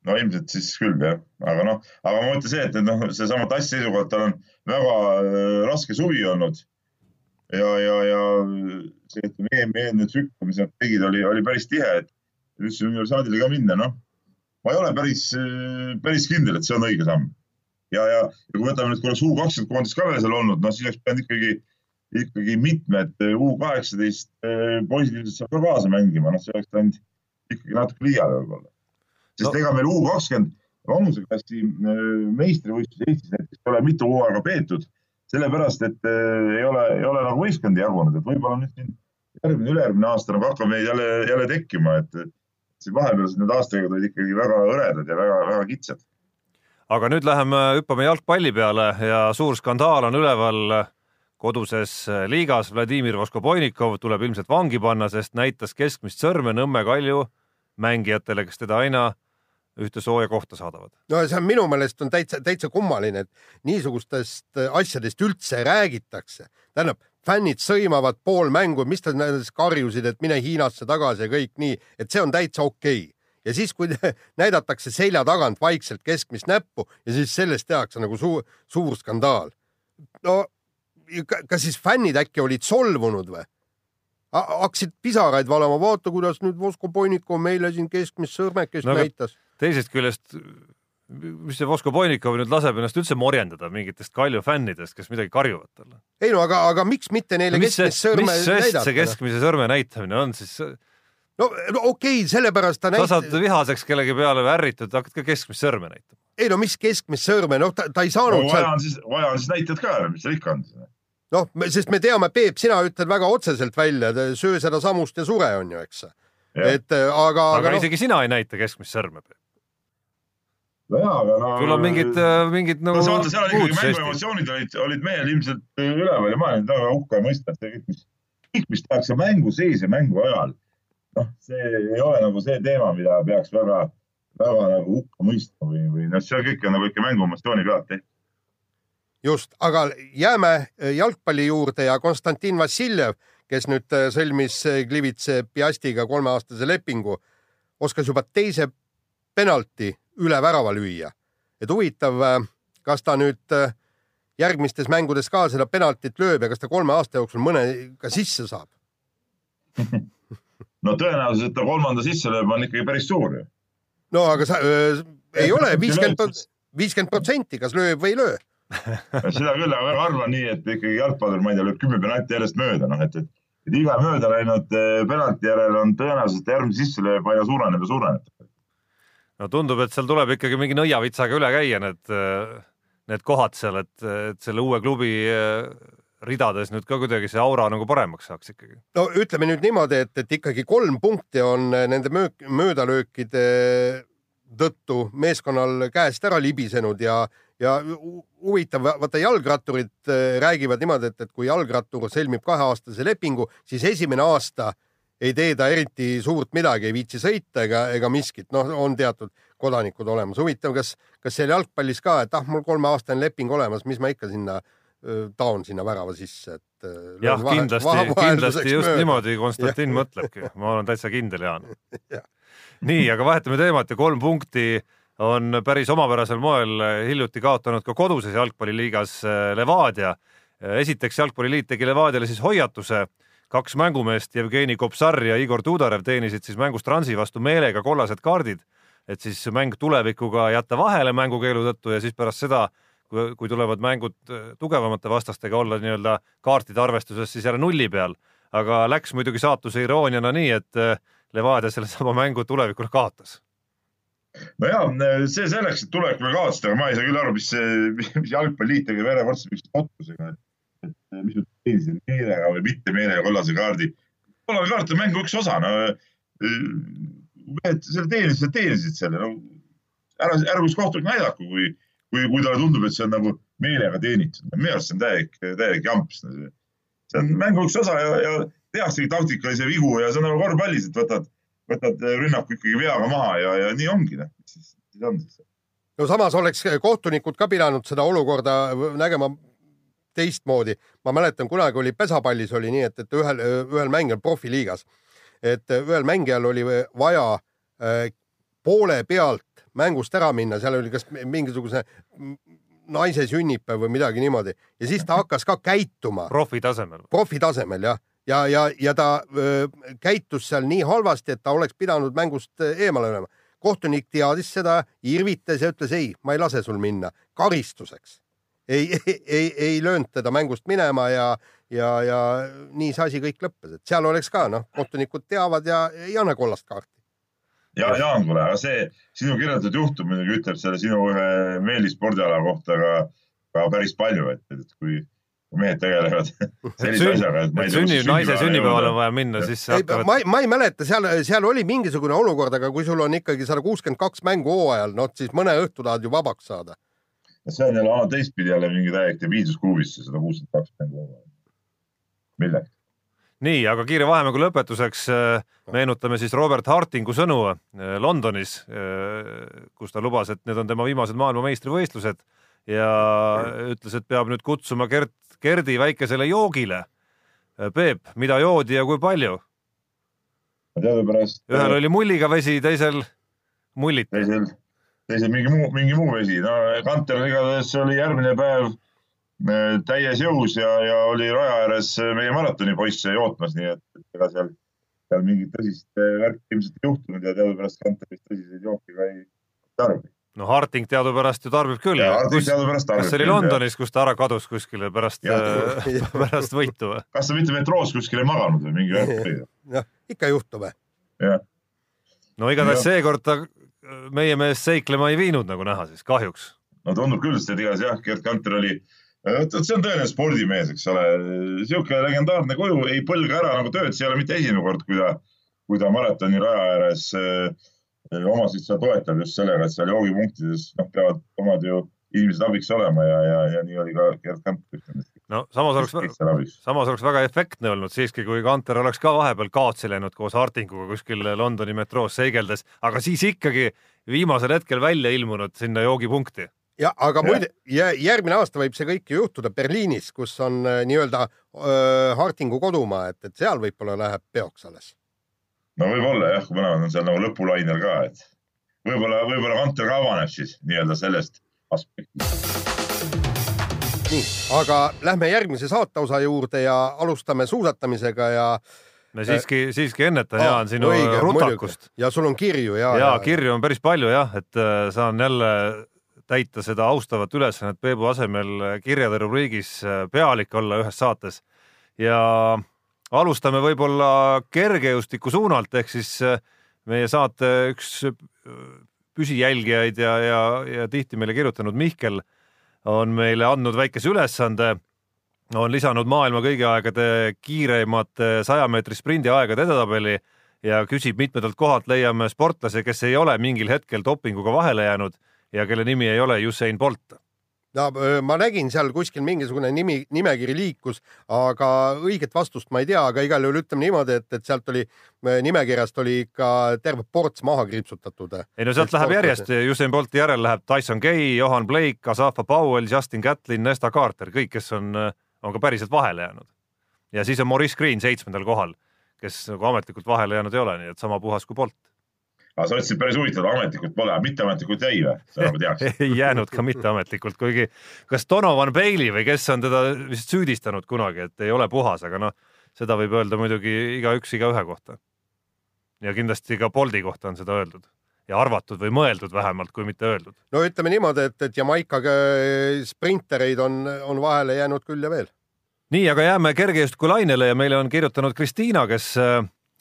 no ilmselt siis küll jah, aga noh, aga ma mõtlen see, et, et noh, seesama Tassi seisukohalt tal on väga äh, raske suvi olnud. ja, ja, ja see, ütleme, eelmine tsükkel, mis nad tegid, oli, oli päris tihe, et üldse universaadile ka minna, noh. ma ei ole päris, äh, päris kindel, et see on õige samm. ja, ja, ja kui võtame nüüd korraks U kakskümmend koondis ka veel seal olnud, noh siis oleks pidanud ikkagi ikkagi mitmed U kaheksateist eh, poisid ilmselt saab ka kaasa mängima, noh, see oleks läinud ikkagi natuke liiale võib-olla. sest no. ega meil U kakskümmend vanuseklassi eh, meistrivõistlus Eestis näiteks ei ole mitu hooaega peetud, sellepärast et eh, ei ole, ei ole nagu võistkondi jagunud, et võib-olla nüüd siin järgmine, ülejärgmine aasta nagu hakkab neid jälle, jälle tekkima, et siin vahepealsed need aastakäigud olid ikkagi väga hõredad ja väga-väga kitsad. aga nüüd läheme hüppame jalgpalli peale ja suur skandaal on üleval koduses liigas. Vladimir Voskobojnikov tuleb ilmselt vangi panna, sest näitas keskmist sõrme Nõmme Kalju mängijatele, kes teda aina ühte sooja kohta saadavad. no see on minu meelest on täitsa, täitsa kummaline, et niisugustest asjadest üldse räägitakse. tähendab, fännid sõimavad pool mängu, mis ta nendest karjusid, et mine Hiinasse tagasi ja kõik nii, et see on täitsa okei okay. ja siis, kui näidatakse selja tagant vaikselt keskmist näppu ja siis sellest tehakse nagu suur, suur skandaal. no kas siis fännid äkki olid solvunud või? hakkasid pisaraid valama, vaata, kuidas nüüd Vosko Poinikov meile siin keskmist sõrmekest no, näitas. teisest küljest, mis see Vosko Poinikov nüüd laseb ennast üldse morjendada mingitest Kalju fännidest, kes midagi karjuvad talle? ei no aga, aga miks mitte neile no, keskmist sõrme mis näidata? see keskmise sõrme näitamine on siis? no, no okei okay,, sellepärast ta näitab. sa saad vihaseks kellegi peale või ärritud, hakkad ka keskmist sõrme näitama. ei no mis keskmist sõrme, noh, ta, ta ei saanud no,. vaja on siis, vaja on siis näitajad ka ära, mis seal ikka on noh, sest me teame, Peep, sina ütled väga otseselt välja, söö seda samust ja sure, on ju, eks. et äh, aga. aga no, isegi sina ei näita keskmist sõrme, nojaa, aga no. sul on mingid, äh, mingid nagu. no sa vaata, seal ikkagi mänguemotsioonid olid, olid mehel ilmselt üleval ja ma olen väga hukka mõista, et see kõik, mis, kõik, mis tehakse mängu sees ja mängu ajal, noh, see ei ole nagu see teema, mida peaks väga, väga nagu hukka mõistma või, või noh, see kõik on nagu ikka mänguemotsiooni pealt tehtud just, aga jääme äh, jalgpalli juurde ja Konstantin Vassiljev, kes nüüd äh, sõlmis äh, Klivitse Piastiga kolmeaastase lepingu, oskas juba teise penalti üle värava lüüa. et huvitav, kas ta nüüd järgmistes mängudes ka seda penaltit lööb ja kas ta kolme aasta jooksul mõne ka sisse saab? no tõenäosus, et ta kolmanda sisse lööb, on ikkagi päris suur ju. no aga sa öö, ei ole viiskümmend, viiskümmend protsenti, kas lööb või ei löö seda küll, aga väga harva nii, et ikkagi jalgpallur, ma ei tea, lööb kümme penalti järjest mööda, noh et, et, et iga mööda läinud eh, penalti järel on tõenäosus, et järgmine sisselööb aina suureneb ja suureneb. no tundub, et seal tuleb ikkagi mingi nõiavitsaga üle käia need, eh, need kohad seal, et, et selle uue klubi eh, ridades nüüd ka kuidagi see aura nagu paremaks saaks ikkagi. no ütleme nüüd niimoodi, et, et ikkagi kolm punkti on nende möök, möödalöökide tõttu meeskonnal käest ära libisenud ja ja huvitav, vaata jalgratturid äh, räägivad niimoodi, et, et kui jalgrattur sõlmib kaheaastase lepingu, siis esimene aasta ei tee ta eriti suurt midagi, ei viitsi sõita ega, ega miskit, noh, on teatud kodanikud olemas. huvitav, kas, kas seal jalgpallis ka, et ah, mul kolmeaastane leping olemas, mis ma ikka sinna taon sinna värava sisse, et. jah, kindlasti, kindlasti just mööda. niimoodi Konstantin mõtlebki, ma olen täitsa kindel, Jaan nii, aga vahetame teemat ja kolm punkti on päris omapärasel moel hiljuti kaotanud ka koduses jalgpalliliigas äh, Levadia. esiteks Jalgpalliliit tegi Levadiale siis hoiatuse, kaks mängumeest, Jevgeni Kopsar ja Igor Tudorev teenisid siis mängus Transi vastu meelega kollased kaardid, et siis mäng tulevikuga jätta vahele mängukeelu tõttu ja siis pärast seda, kui, tulevad mängud äh, tugevamate vastastega olla nii-öelda kaartide arvestuses siis jälle nulli peal. aga läks muidugi saatuse irooniana nii, et äh, Levadia sellesama mängu tulevikule kaotas no ja see selleks, et tulevikule kaotada, aga ma ei saa küll aru, mis mis jalgpalliliit tegi verevordselt mingi otsusega, et, et mis nad teenisid meelega või mitte meelega kollase kaardi. kollane kaart on mängu üks osa, no mehed selle teenisid, teenisid selle, no ära, ära kus kohtunik näidaku, kui, kui, kui talle tundub, et see on nagu meelega teenitud. minu arust see on täielik, täielik jamps. see on mängu üks osa ja, ja tehaksegi taktikalisi vigu ja see on nagu korvpallis, et võtad võtad rünnaku ikkagi veaga maha ja, ja nii ongi, noh, mis siis, siis on siis. no samas oleks kohtunikud ka pidanud seda olukorda nägema teistmoodi. ma mäletan, kunagi oli pesapallis oli nii, et, et ühel, ühel mängijal profiliigas, et ühel mängijal oli vaja äh, poole pealt mängust ära minna, seal oli kas mingisuguse naise sünnipäev või midagi niimoodi ja siis ta hakkas ka käituma. profi tasemel. profi tasemel jah, ja, ja, ja ta öö, käitus seal nii halvasti, et ta oleks pidanud mängust eemale olema. kohtunik teadis seda, irvitas ja ütles ei, ma ei lase sul minna karistuseks. ei, ei, ei, ei löönud teda mängust minema ja, ja, ja nii see asi kõik lõppes, et seal oleks ka noh, kohtunikud teavad ja ei anna kollast kaarti. ja Jaan, kuule, aga see sinu kirjeldatud juhtum muidugi ütleb selle sinu ühe meelisspordiala kohta ka, ka päris palju, et, et kui mehed tegelevad sellise asjaga, et ma ei tea. sünni, naise sünnipäevale on vaja minna, siis ei, hakkavad ma, ma ei mäleta, seal, seal oli mingisugune olukord, aga kui sul on ikkagi sada kuuskümmend kaks mängu hooajal, noh siis mõne õhtu tahad ju vabaks saada. see on jälle ala teistpidi jälle mingi täiesti viiduskuubisse sada kuuskümmend kaks mängu. milleks? nii, aga kiire vahemängu lõpetuseks äh, meenutame siis Robert Hartingu sõnu äh, Londonis, kus ta lubas, et need on tema viimased maailmameistrivõistlused ja ütles, et peab nüüd kutsuma Gert, Gerdi väikesele joogile. Peep, mida joodi ja kui palju? teadupärast ühel oli mulliga vesi, teisel mullit. teisel, teisel mingi muu, mingi muu vesi. no Kanter igatahes oli järgmine päev äh, täies jõus ja, ja oli raja ääres meie maratonipoisse jootmas, nii et ega seal, seal mingit tõsist äh, värki ilmselt ei juhtunud ja teadupärast Kanter vist tõsiseid jooke ka ei tarbi. No Harting teadupärast ju tarbib küll. kas see oli? Londonis, kus ta ära kadus kuskile pärast Jah. pärast võitu või? kas ta mitte metroos kuskil ei maganud või mingi värk noh, ikka juhtub. no igatahes seekord ta meie meest seiklema ei viinud, nagu näha siis, kahjuks. no tundub küll, sest et igatahes jah, Gerd Kanter oli, vot see on tõeline spordimees, eks ole, sihuke legendaarne kuju, ei põlga ära nagu tööd, see ei ole mitte esimene kord, kui ta, kui ta maratoni raja ääres äh, omasid seal toetab just sellega, et seal joogipunktides noh, peavad omad ju inimesed abiks olema ja, ja, ja nii oli ka Gerd Kanter. no samas oleks, samas oleks väga efektne olnud siiski, kui Kanter oleks ka vahepeal kaotsi läinud koos Hartinguga kuskil Londoni metroos seigeldes, aga siis ikkagi viimasel hetkel välja ilmunud sinna joogipunkti. ja aga muide, järgmine aasta võib see kõik ju juhtuda Berliinis, kus on äh, nii-öelda öö, Hartingu kodumaa, et, et seal võib-olla läheb peoks alles. No võib-olla jah, kui mõlemad on seal nagu lõpulainel ka, et võib-olla, võib-olla Kanter ka avaneb siis nii-öelda sellest aspektist. nii, aga lähme järgmise saateosa juurde ja alustame suusatamisega ja. me siiski, siiski ennetan Aa, Jaan sinu õige, rutakust. ja sul on kirju ja. ja kirju on päris palju jah, et äh, saan jälle täita seda austavat ülesannet Peebu asemel kirjade rubriigis äh, pealik olla ühes saates ja alustame võib-olla kergejõustiku suunalt ehk siis äh, meie saate üks äh, püsijälgijaid ja, ja, ja tihti meile kirjutanud Mihkel on meile andnud väikese ülesande, on lisanud maailma kõigi aegade kiireimate saja meetri sprindi aegade edetabeli ja küsib mitmendalt kohalt leiame sportlase, kes ei ole mingil hetkel dopinguga vahele jäänud ja kelle nimi ei ole Usain Bolt. Öö, ma nägin seal kuskil mingisugune nimi, nimekiri liikus, aga õiget vastust ma ei tea, aga igal juhul ütleme niimoodi, et, et sealt oli, nimekirjast oli ikka terve ports maha kriipsutatud. ei no sealt läheb järjest, Usain Bolti järel läheb Tyson Gay, Johan Blake, Asafa Powell, Justin Gatlin, Nesta Carter, kõik, kes on, on ka päriselt vahele jäänud. ja siis on Maurice Green seitsmendal kohal, kes nagu ametlikult vahele jäänud ei ole, nii et sama puhas kui Bolt. Aga sa ütlesid päris huvitav, ametlikult pole, mitteametlikult jäi või? seda ma teaks. ei jäänud ka mitteametlikult, kuigi kas Donovan Bailey või kes on teda vist süüdistanud kunagi, et ei ole puhas, aga noh, seda võib öelda muidugi igaüks igaühe kohta. ja kindlasti ka Bolti kohta on seda öeldud ja arvatud või mõeldud vähemalt, kui mitte öeldud. no ütleme niimoodi, et, et Jamaica öö, sprintereid on, on vahele jäänud küll ja veel. nii, aga jääme kergejõustiku lainele ja meile on kirjutanud Kristiina, kes,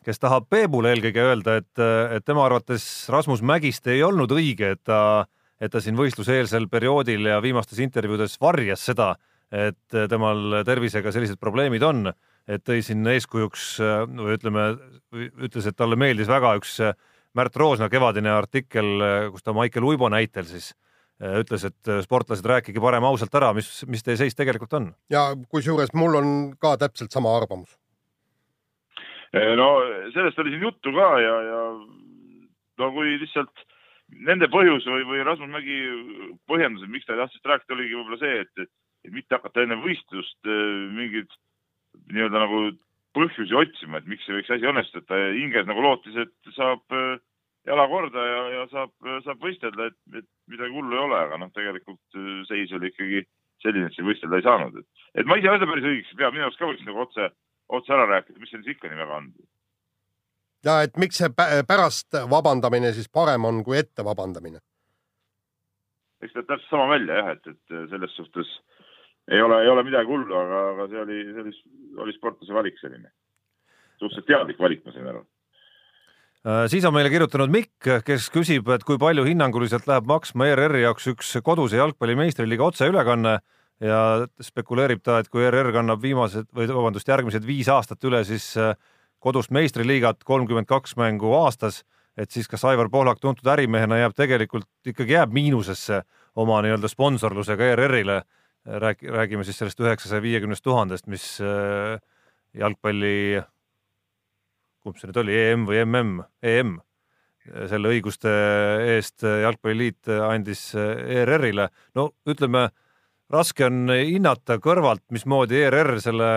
kes tahab Peebule eelkõige öelda, et, et tema arvates Rasmus Mägiste ei olnud õige, et ta, et ta siin võistluseelsel perioodil ja viimastes intervjuudes varjas seda, et temal tervisega sellised probleemid on, et tõi siin eeskujuks või ütleme, ütles, et talle meeldis väga üks Märt Roosna kevadine artikkel, kus ta Maicel Uibo näitel siis ütles, et sportlased, rääkige parem ausalt ära, mis, mis teie seis tegelikult on ja kusjuures mul on ka täpselt sama arvamus. No sellest oli siin juttu ka ja, ja no kui lihtsalt nende põhjus või, või Rasmus Mägi põhjendus, et miks ta ei tahtnud rääkida, oligi võib-olla see, et, et mitte hakata enne võistlust äh, mingeid nii-öelda nagu põhjusi otsima, et miks ei võiks asi õnnestuda, ta hinges nagu lootis, et saab äh, jala korda ja, ja saab, saab võistelda, et, et midagi hullu ei ole, aga noh, tegelikult seis oli ikkagi selline, et siin võistelda ei saanud, et, et ma ise ei ole päris õigeks ei pea, minu arust ka võiks nagu otse, otse ära rääkida, mis seal siis ikka nii väga on. ja et miks see pä- pärast vabandamine siis parem on kui ette vabandamine? eks ta täpselt sama välja jah, et, et selles suhtes ei ole, ei ole midagi hullu, aga, aga see oli, see oli, oli sportlase valik selline. suhteliselt teadlik valik, ma sain aru. Äh, siis on meile kirjutanud Mikk, kes küsib, et kui palju hinnanguliselt läheb maksma ERR-i jaoks üks koduse jalgpalli meistriliiga otseülekanne ja spekuleerib ta, et kui ERR kannab viimased või vabandust, järgmised viis aastat üle, siis äh, kodust meistriliigat kolmkümmend kaks mängu aastas, et siis kas Aivar Pohlak tuntud ärimehena jääb tegelikult ikkagi jääb miinusesse oma nii-öelda sponsorlusega ERR-ile. rääg-, räägime siis sellest üheksasaja viiekümnest tuhandest, mis äh, jalgpalli, kumb see nüüd oli, EM või MM, EM, selle õiguste eest Jalgpalliliit andis ERR-ile. no ütleme, raske on hinnata kõrvalt, mismoodi ERR selle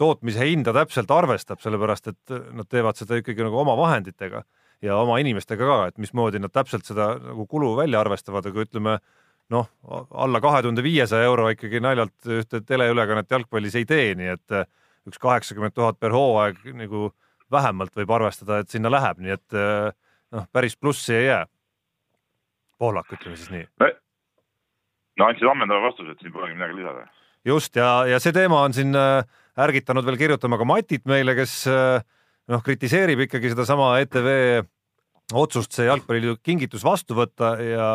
tootmise hinda täpselt arvestab, sellepärast et nad teevad seda ikkagi nagu oma vahenditega ja oma inimestega ka, et mismoodi nad täpselt seda nagu kulu välja arvestavad, aga ütleme noh, alla kahe tuhande viiesaja euro ikkagi naljalt ühte teleülekannet jalgpallis ei tee, nii et äh, üks kaheksakümmend tuhat per hooaeg nagu vähemalt võib arvestada, et sinna läheb, nii et äh, noh, päris plussi ei jää. Pohlak, ütleme siis nii. no andsid ammendava vastuse, et siin polegi midagi lisada. just ja, ja see teema on siin äh, ärgitanud veel kirjutama ka Matit meile, kes noh, kritiseerib ikkagi sedasama ETV otsust see jalgpalliliidu kingitus vastu võtta ja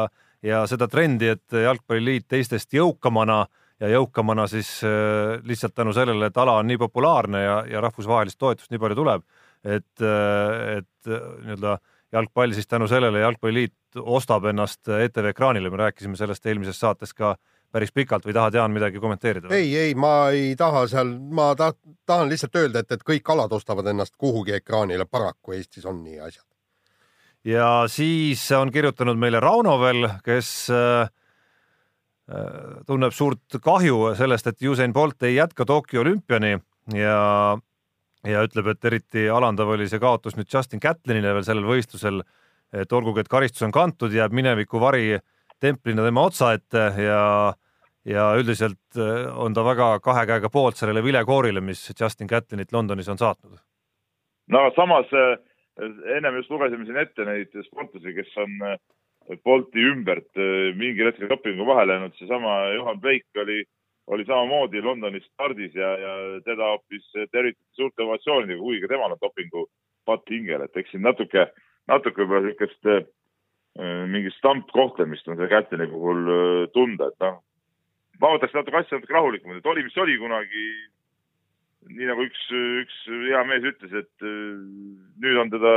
ja seda trendi, et Jalgpalliliit teistest jõukamana ja jõukamana siis äh, lihtsalt tänu sellele, et ala on nii populaarne ja, ja rahvusvahelist toetust nii palju tuleb, et, äh, et äh, nii-öelda jalgpall siis tänu sellele Jalgpalliliit ostab ennast ETV ekraanile, me rääkisime sellest eelmises saates ka päris pikalt või tahad, Jaan, midagi kommenteerida? ei, ei, ma ei taha seal, ma ta, tahan lihtsalt öelda, et, et kõik alad ostavad ennast kuhugi ekraanile, paraku Eestis on nii asjad ja siis on kirjutanud meile Rauno veel, kes äh, tunneb suurt kahju sellest, et Usain Bolt ei jätka Tokyo olümpiani ja, ja ütleb, et eriti alandav oli see kaotus nüüd Justin Catlinile veel sellel võistlusel. Et olgugi, et karistus on kantud, jääb mineviku vari templina tema otsa ette ja, ja üldiselt äh, on ta väga kahe käega poolt sellele vilekoorile, mis Justin Catlinit Londonis on saatnud. no samas äh ennem just lugesime siin ette neid sportlasi, kes on äh, Bolti ümbert äh, mingil hetkel dopingu vahele jäänud, seesama Juhan Pleik oli, oli samamoodi Londonis stardis ja, ja teda hoopis tervitati suurte ovatsioonidega, kuigi ka temal on dopingu patt hingel, et eks siin natuke, natuke võib-olla niisugust äh, mingit stampkohtlemist on selle Kätlini puhul tunda, et noh, ma võtaks natuke asja natuke rahulikumalt, et oli, mis oli kunagi nii nagu üks, üks hea mees ütles, et äh, nüüd on teda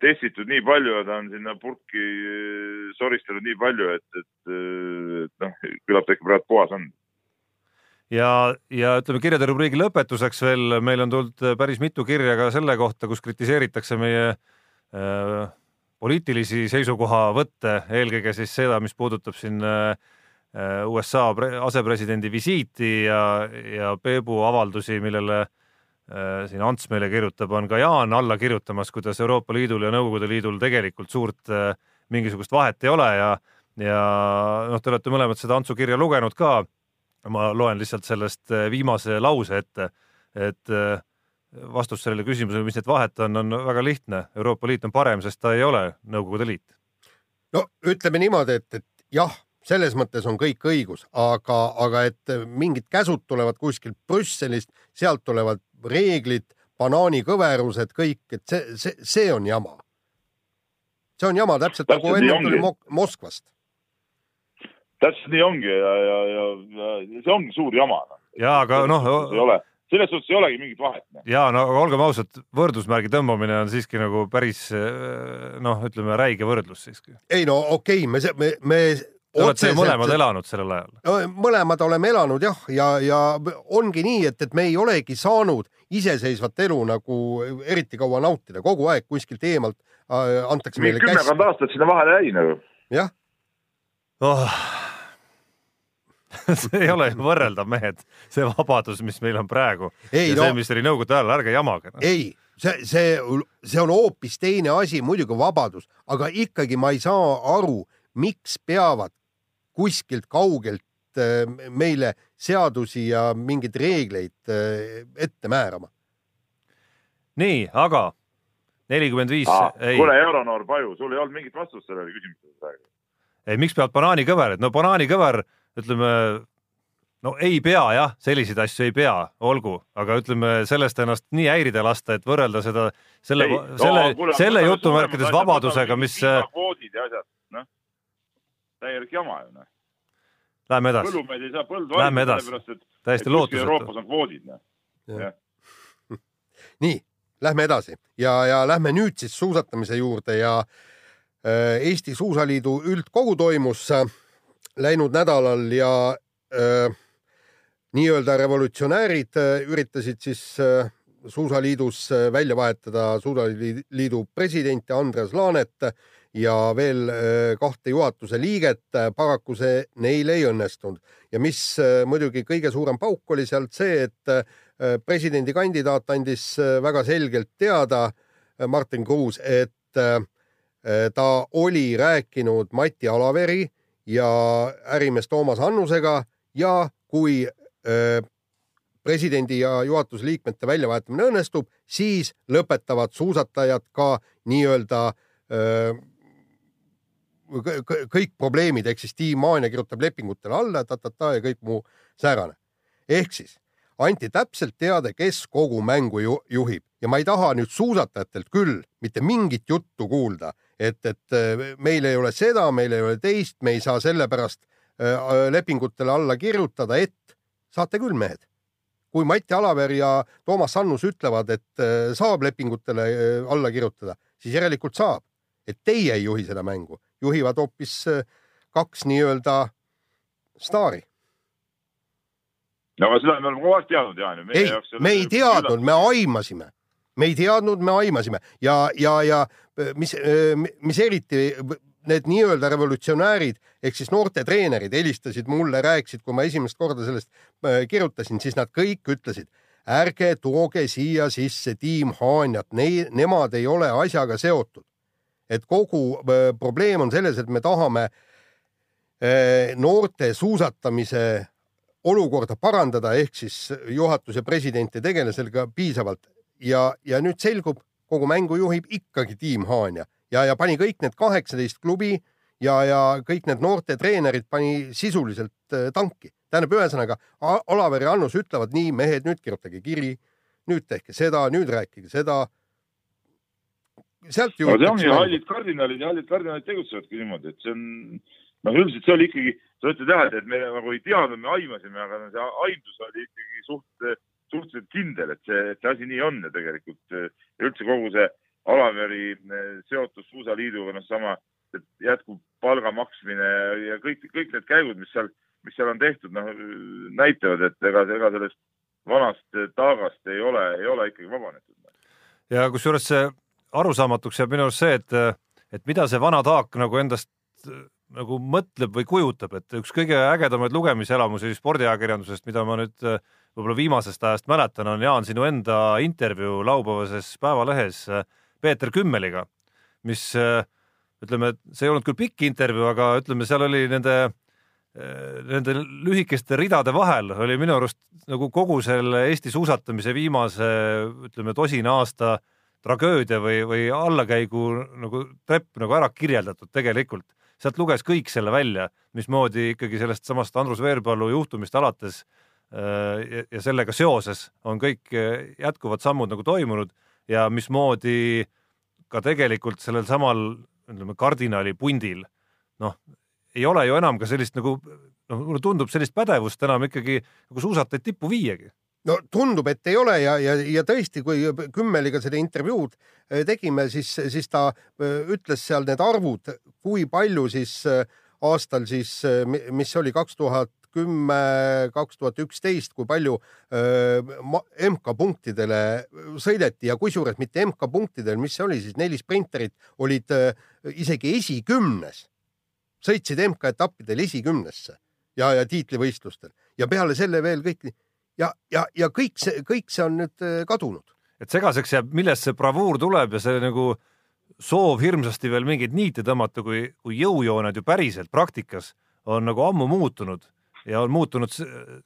testitud nii palju ja ta on sinna purki äh, soristanud nii palju, et, et, äh, et noh, küllap ta ikka praegu puhas on. ja, ja ütleme kirjade rubriigi lõpetuseks veel, meil on tulnud päris mitu kirja ka selle kohta, kus kritiseeritakse meie äh, poliitilisi seisukohavõtte, eelkõige siis seda, mis puudutab siin äh, Äh, USA asepresidendi visiiti ja, ja Peebu avaldusi, millele äh, siin Ants meile kirjutab, on ka Jaan alla kirjutamas, kuidas Euroopa Liidul ja Nõukogude Liidul tegelikult suurt äh, mingisugust vahet ei ole ja, ja noh, te olete mõlemad seda Antsu kirja lugenud ka. ma loen lihtsalt sellest viimase lause ette, et vastus sellele küsimusele, mis need vahet on, on väga lihtne. Euroopa Liit on parem, sest ta ei ole Nõukogude Liit. no ütleme niimoodi, et, et jah selles mõttes on kõik õigus, aga, aga et mingid käsud tulevad kuskilt Brüsselist, sealt tulevad reeglid, banaanikõverused, kõik, et see, see, see on jama. see on jama täpselt nagu enne tuli Moskvast. täpselt nii ongi ja, ja, ja, ja see ongi suur jama. Noh. ja aga noh. Selles suhtes ei olegi mingit vahet. Ja no olgem ausad, võrdusmärgi tõmbamine on siiski nagu päris noh, ütleme räige võrdlus siiski. ei no okei okay,, me, me, me Te olete mõlemad elanud sellel ajal? mõlemad oleme elanud jah, ja, ja ongi nii, et, et me ei olegi saanud iseseisvat elu nagu eriti kaua nautida, kogu aeg kuskilt eemalt äh, antakse meile käsk. kümmekond aastat sinna vahele jäi nagu. jah oh. see ei ole ju võrreldav, mehed, see vabadus, mis meil on praegu ei, ja no, see, mis oli nõukogude ajal, ärge jamage no.. ei, see, see, see on hoopis teine asi, muidugi vabadus, aga ikkagi ma ei saa aru, miks peavad kuskilt kaugelt äh, meile seadusi ja mingeid reegleid äh, ette määrama. nii, aga nelikümmend viis. kuule, Euronoor Paju, sul ei olnud mingit vastust sellele küsimusele praegu. ei, miks peavad banaanikõver, et no banaanikõver, ütleme, no ei pea jah, selliseid asju ei pea, olgu, aga ütleme sellest ennast nii häirida lasta, et võrrelda seda selle, selle no,, selle jutumärkides vabadusega, mis. kvoodid ja asjad täielik jama ju noh. Lähme edasi, põllumehed ei saa põldu valida, sellepärast et, et täiesti kuskil lootusetu. Euroopas on kvoodid. noh. nii, lähme edasi ja, ja lähme nüüd siis suusatamise juurde ja äh, Eesti Suusaliidu üldkogu toimus äh, läinud nädalal ja äh, nii-öelda revolutsionäärid äh, üritasid siis äh, suusaliidus välja vahetada Suusaliidu presidenti Andres Laanet ja veel kahte juhatuse liiget. paraku see neil ei õnnestunud ja mis muidugi kõige suurem pauk oli sealt see, et presidendikandidaat andis väga selgelt teada, Martin Kruus, et ta oli rääkinud Mati Alaveri ja ärimees Toomas Annusega ja kui äh, presidendi ja juhatuse liikmete väljavahetamine õnnestub, siis lõpetavad suusatajad ka nii-öelda kõ- kõ- kõik probleemid ehk siis Tiim Maania kirjutab lepingutele alla ta-ta-ta ja kõik muu säärane. ehk siis anti täpselt teada, kes kogu mängu ju juhib ja ma ei taha nüüd suusatajatelt küll mitte mingit juttu kuulda, et, et äh, meil ei ole seda, meil ei ole teist, me ei saa sellepärast äh, lepingutele alla kirjutada, et saate küll, mehed. kui Mati Alaver ja Toomas Sannus ütlevad, et äh, saab lepingutele äh, alla kirjutada, siis järelikult saab. et teie ei juhi seda mängu, juhivad hoopis äh, kaks nii-öelda staari. No aga seda me oleme kogu aeg teadnud, Jaan. ei, me ei teadnud, me aimasime, me ei teadnud, me aimasime ja, ja, ja mis, mis eriti need nii-öelda revolutsionäärid ehk siis noorte treenerid helistasid mulle, rääkisid, kui ma esimest korda sellest äh, kirjutasin, siis nad kõik ütlesid, ärge tooge siia sisse tiim Haanjat, nemad ei ole asjaga seotud. et kogu äh, probleem on selles, et me tahame äh, noorte suusatamise olukorda parandada, ehk siis juhatus ja president ei tegele sellega piisavalt ja, ja nüüd selgub, kogu mängu juhib ikkagi tiim Haanja ja, ja pani kõik need kaheksateist klubi ja, ja kõik need noorte treenerid pani sisuliselt äh, tanki. tähendab, ühesõnaga Olaver ja Annus ütlevad nii, mehed, nüüd kirjutage kiri, nüüd tehke seda, nüüd rääkige seda. sealt no see ongi hallid kardinalid ja hallid kardinalid tegutsevadki niimoodi, et see on, noh, üldiselt see oli ikkagi, sa ütled jah, et me nagu ei teadnud, me aimasime, aga see aimdus oli ikkagi suht, suhteliselt kindel, et see, et see asi nii on ja tegelikult ja üldse kogu see Alaveri eh, seotus Suusaliiduga, noh, sama et jätkuv palga maksmine ja kõik, kõik need käigud, mis seal, mis seal on tehtud, noh, näitavad, et ega, ega sellest vanast taagast ei ole, ei ole ikkagi vabanetud. ja kusjuures see arusaamatuks jääb minu arust see, et, et mida see vana taak nagu endast nagu mõtleb või kujutab, et üks kõige ägedamaid lugemiselamusi spordiajakirjandusest, mida ma nüüd äh, võib-olla viimasest ajast mäletan, on Jaan sinu enda intervjuu laupäevases Päevalehes äh, Peeter Kümmeliga, mis äh, ütleme, see ei olnud küll pikk intervjuu, aga ütleme, seal oli nende nende lühikeste ridade vahel oli minu arust nagu kogu selle Eesti suusatamise viimase ütleme tosina aasta tragöödia või, või allakäigu nagu trepp nagu ära kirjeldatud tegelikult. Sealt luges kõik selle välja, mismoodi ikkagi sellest samast Andrus Veerpalu juhtumist alates äh, ja, sellega seoses on kõik äh, jätkuvad sammud nagu toimunud ja mismoodi ka tegelikult sellel samal ütleme kardinali pundil noh, ei ole ju enam ka sellist nagu noh, mulle tundub sellist pädevust enam ikkagi nagu suusatajaid tippu viiagi. No tundub, et ei ole ja, ja, ja tõesti, kui Kümmeliga seda intervjuud eh, tegime, siis, siis ta eh, ütles seal need arvud, kui palju siis eh, aastal siis, mis oli kaks tuhat kümme, kaks tuhat üksteist, kui palju MK-punktidele sõideti ja kusjuures mitte MK-punktidel, mis see oli siis, neli sprinterit olid öö, isegi esikümnes, sõitsid MK-etappidel esikümnesse ja, ja tiitlivõistlustel. Ja peale selle veel kõik ja, ja, ja kõik see, kõik see on nüüd öö, kadunud. et segaseks jääb, millest see bravuur tuleb ja see nagu soov hirmsasti veel mingeid niite tõmmata, kui, kui jõujooned ju päriselt praktikas on nagu ammu muutunud ja on muutunud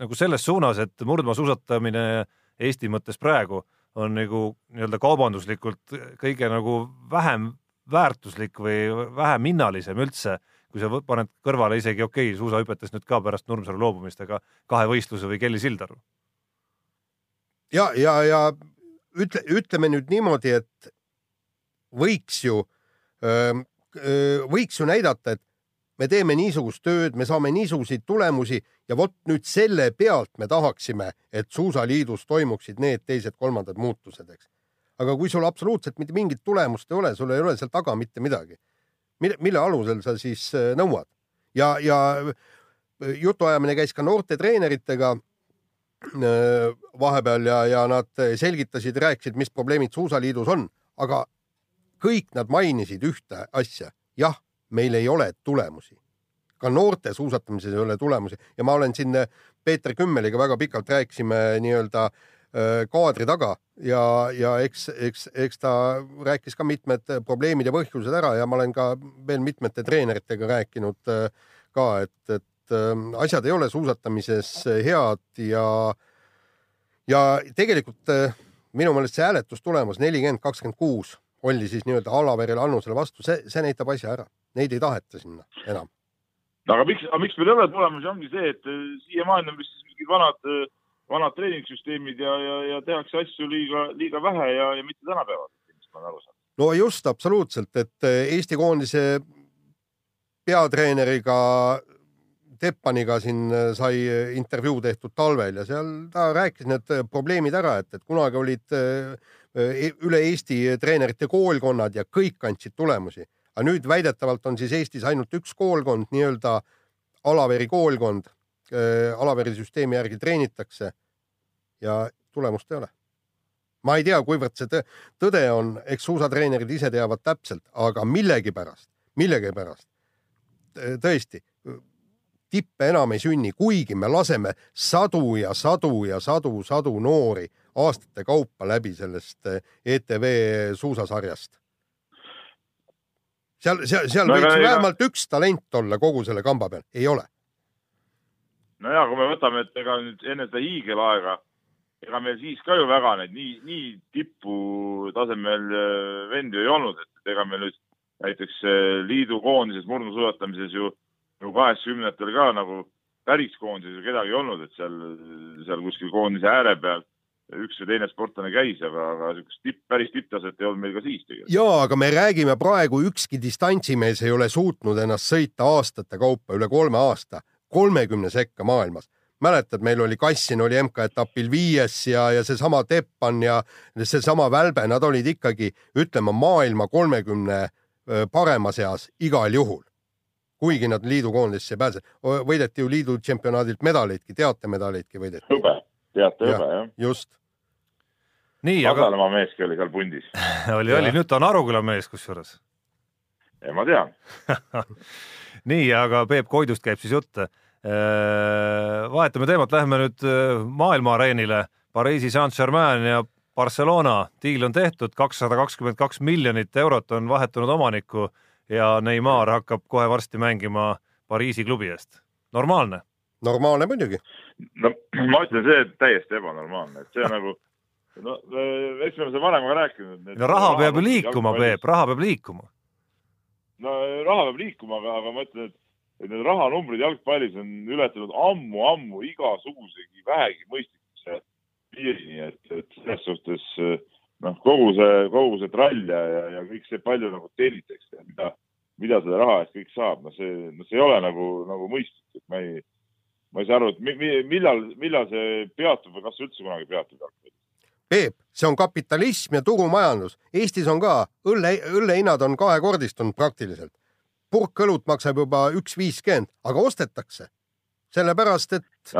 nagu selles suunas, et murdmaasuusatamine Eesti mõttes praegu on nagu nii-öelda kaubanduslikult kõige nagu vähem väärtuslik või vähem hinnalisem üldse, kui sa paned kõrvale isegi okei okay,, suusahüpetes nüüd ka pärast Nurmsalu loobumist, aga kahe võistluse või Kelly Sildaru. ja, ja, ja ütle, ütleme nüüd niimoodi, et võiks ju, võiks ju näidata, et me teeme niisugust tööd, me saame niisuguseid tulemusi ja vot nüüd selle pealt me tahaksime, et Suusaliidus toimuksid need teised-kolmandad muutused, eks. aga kui sul absoluutselt mitte mingit tulemust ei ole, sul ei ole seal taga mitte midagi, mille, mille alusel sa siis äh, nõuad ja, ja äh, jutuajamine käis ka noorte treeneritega äh, vahepeal ja, ja nad selgitasid, rääkisid, mis probleemid Suusaliidus on, aga kõik nad mainisid ühte asja. jah, meil ei ole tulemusi. ka noorte suusatamises ei ole tulemusi ja ma olen siin Peeter Kümmeliga väga pikalt rääkisime nii-öelda äh, kaadri taga ja, ja eks, eks, eks ta rääkis ka mitmed probleemid ja põhjused ära ja ma olen ka veel mitmete treeneritega rääkinud äh, ka, et, et äh, asjad ei ole suusatamises head ja, ja tegelikult minu meelest see hääletustulemus nelikümmend, kakskümmend kuus oli siis nii-öelda Alaverele Annusele vastu, see, see näitab asja ära. Neid ei taheta sinna enam. aga miks, aga miks meil ei ole tulemusi, ongi see, et äh, siiamaani on vist mingid vanad, äh, vanad treeningsüsteemid ja, ja, ja tehakse asju liiga, liiga vähe ja, ja mitte tänapäeval, mis ma olen aru saanud. no just, absoluutselt, et äh, Eesti koondise peatreeneriga Teppaniga siin sai intervjuu tehtud talvel ja seal ta rääkis need probleemid ära, et, et kunagi olid E-, üle Eesti treenerite koolkonnad ja kõik andsid tulemusi. aga nüüd väidetavalt on siis Eestis ainult üks koolkond, nii-öelda Alaveri koolkond. Alaveri süsteemi järgi treenitakse ja tulemust ei ole. ma ei tea, kuivõrd see tõde on, eks suusatreenerid ise teavad täpselt, aga millegipärast, millegipärast tõesti tippe enam ei sünni, kuigi me laseme sadu ja sadu ja sadu, sadu noori aastate kaupa läbi sellest ETV eh, e suusasarjast. seal, seal, seal no, võiks vähemalt üks talent olla kogu selle kamba peal, ei ole. no ja kui me võtame, et ega nüüd enne seda hiigelaega, ega meil siis ka ju väga neid nii, nii tiputasemel eh, vendi ei olnud, et ega meil nüüd näiteks eh, liidu koondises murnusuusatamises ju, ju kaheksakümnendatel ka nagu päris koondises ju kedagi ei olnud, et seal, seal kuskil koondise ääre peal üks või teine sportlane käis, aga, aga niisugust tipp, päris tipptaset ei olnud meil ka siis tegelikult. ja, aga me räägime praegu, ükski distantsimees ei ole suutnud ennast sõita aastate kaupa, üle kolme aasta, kolmekümne sekka maailmas. mäletad, meil oli Kassin oli MK-etapil viies ja, ja seesama Teppan ja seesama Välbe, nad olid ikkagi, ütleme, maailma kolmekümne parema seas igal juhul kuigi nad liidukoondisse ei pääse. võideti ju liidu tšempionaadilt medaleidki, teatemedaleidki võideti. hõbe, teate hõbe jah. just nii, aga. Kadalamaa meeski oli seal pundis oli, oli, nüüd ta on Aruküla mees kusjuures. ma tean nii, aga Peep Koidust käib siis jutt. Äh, vahetame teemat, läheme nüüd äh, maailma areenile. Pariisi Saint-Germain ja Barcelona diil on tehtud, kakssada kakskümmend kaks miljonit eurot on vahetunud omanikku ja Neimar hakkab kohe varsti mängima Pariisi klubi eest. normaalne? normaalne muidugi. no ma ütlen, see täiesti ebanormaalne, et see nagu no eks me oleme seda varem ka rääkinud. no raha peab ju liikuma, Peep, raha peab liikuma. no raha peab liikuma, aga, aga ma ütlen, et, et need rahanumbrid jalgpallis on ületanud ammu-ammu igasugusegi vähegi mõistlikkuse piirini, et, et selles suhtes noh, kogu see, kogu see trall ja, ja, ja kõik see palju nagu teenitakse ja mida, mida selle raha eest kõik saab, no see, no see ei ole nagu, nagu mõistlik, et ma ei, ma ei saa aru, et mi, mi, millal, millal see peatub või kas see üldse kunagi peatub jalgpallis Peep, see on kapitalism ja turumajandus. Eestis on ka õlle, õllehinnad on kahekordistunud praktiliselt. purk õlut maksab juba üks viiskümmend, aga ostetakse sellepärast, et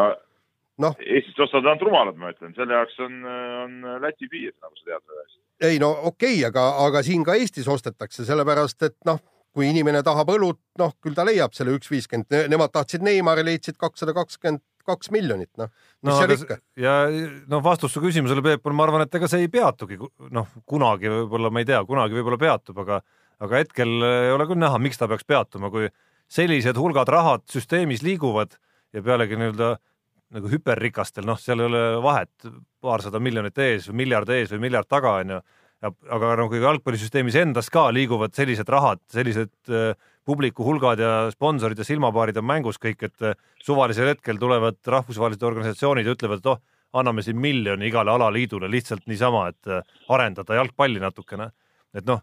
no. Eestist ostavad ainult rumalad, ma ütlen, selle jaoks on, on Läti piir, nagu sa tead väga hästi. ei no okei okay,, aga, aga siin ka Eestis ostetakse, sellepärast et noh, kui inimene tahab õlut, noh, küll ta leiab selle üks viiskümmend, nemad tahtsid Neimari, leidsid kakssada kakskümmend kaks miljonit, noh, mis no, seal ikka. ja noh, vastus su küsimusele, Peep, on, ma arvan, et ega see ei peatugi, noh, kunagi võib-olla, ma ei tea, kunagi võib-olla peatub, aga aga hetkel ei ole küll näha, miks ta peaks peatuma, kui sellised hulgad rahad süsteemis liiguvad ja pealegi nii-öelda nagu hüperrikastel, noh, seal ei ole vahet, paarsada miljonit ees või miljard ees või miljard taga, onju aga nagu jalgpallisüsteemis endas ka liiguvad sellised rahad, sellised äh, publiku hulgad ja sponsorid ja silmapaarid on mängus kõik, et äh, suvalisel hetkel tulevad rahvusvahelised organisatsioonid ja ütlevad, et oh, anname siin miljoni igale alaliidule lihtsalt niisama, et äh, arendada jalgpalli natukene. et noh,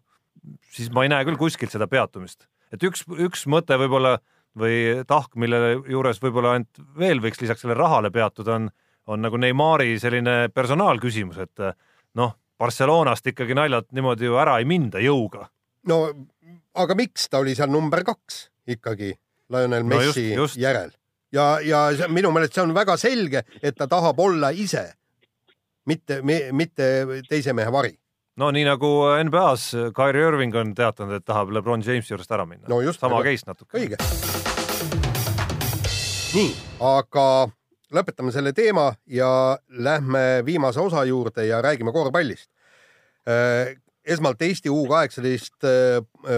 siis ma ei näe küll kuskilt seda peatumist, et üks, üks mõte võib-olla või tahk, mille juures võib-olla ainult veel võiks lisaks sellele rahale peatuda, on, on nagu Neimari selline personaalküsimus, et noh, Barcelonast ikkagi naljalt niimoodi ju ära ei minda jõuga. no aga miks ta oli seal number kaks ikkagi Lionel No just- Messi just. järel ja, ja see- minu meelest see on väga selge, et ta tahab olla ise, mitte, mitte teise mehe vari. no nii nagu NBA-s Kyrie Irving on teatanud, et tahab LeBron Jamesi juurest ära minna No just, sama case natuke. õige. nii, aga lõpetame selle teema ja lähme viimase osa juurde ja räägime korvpallist. esmalt Eesti U kaheksateist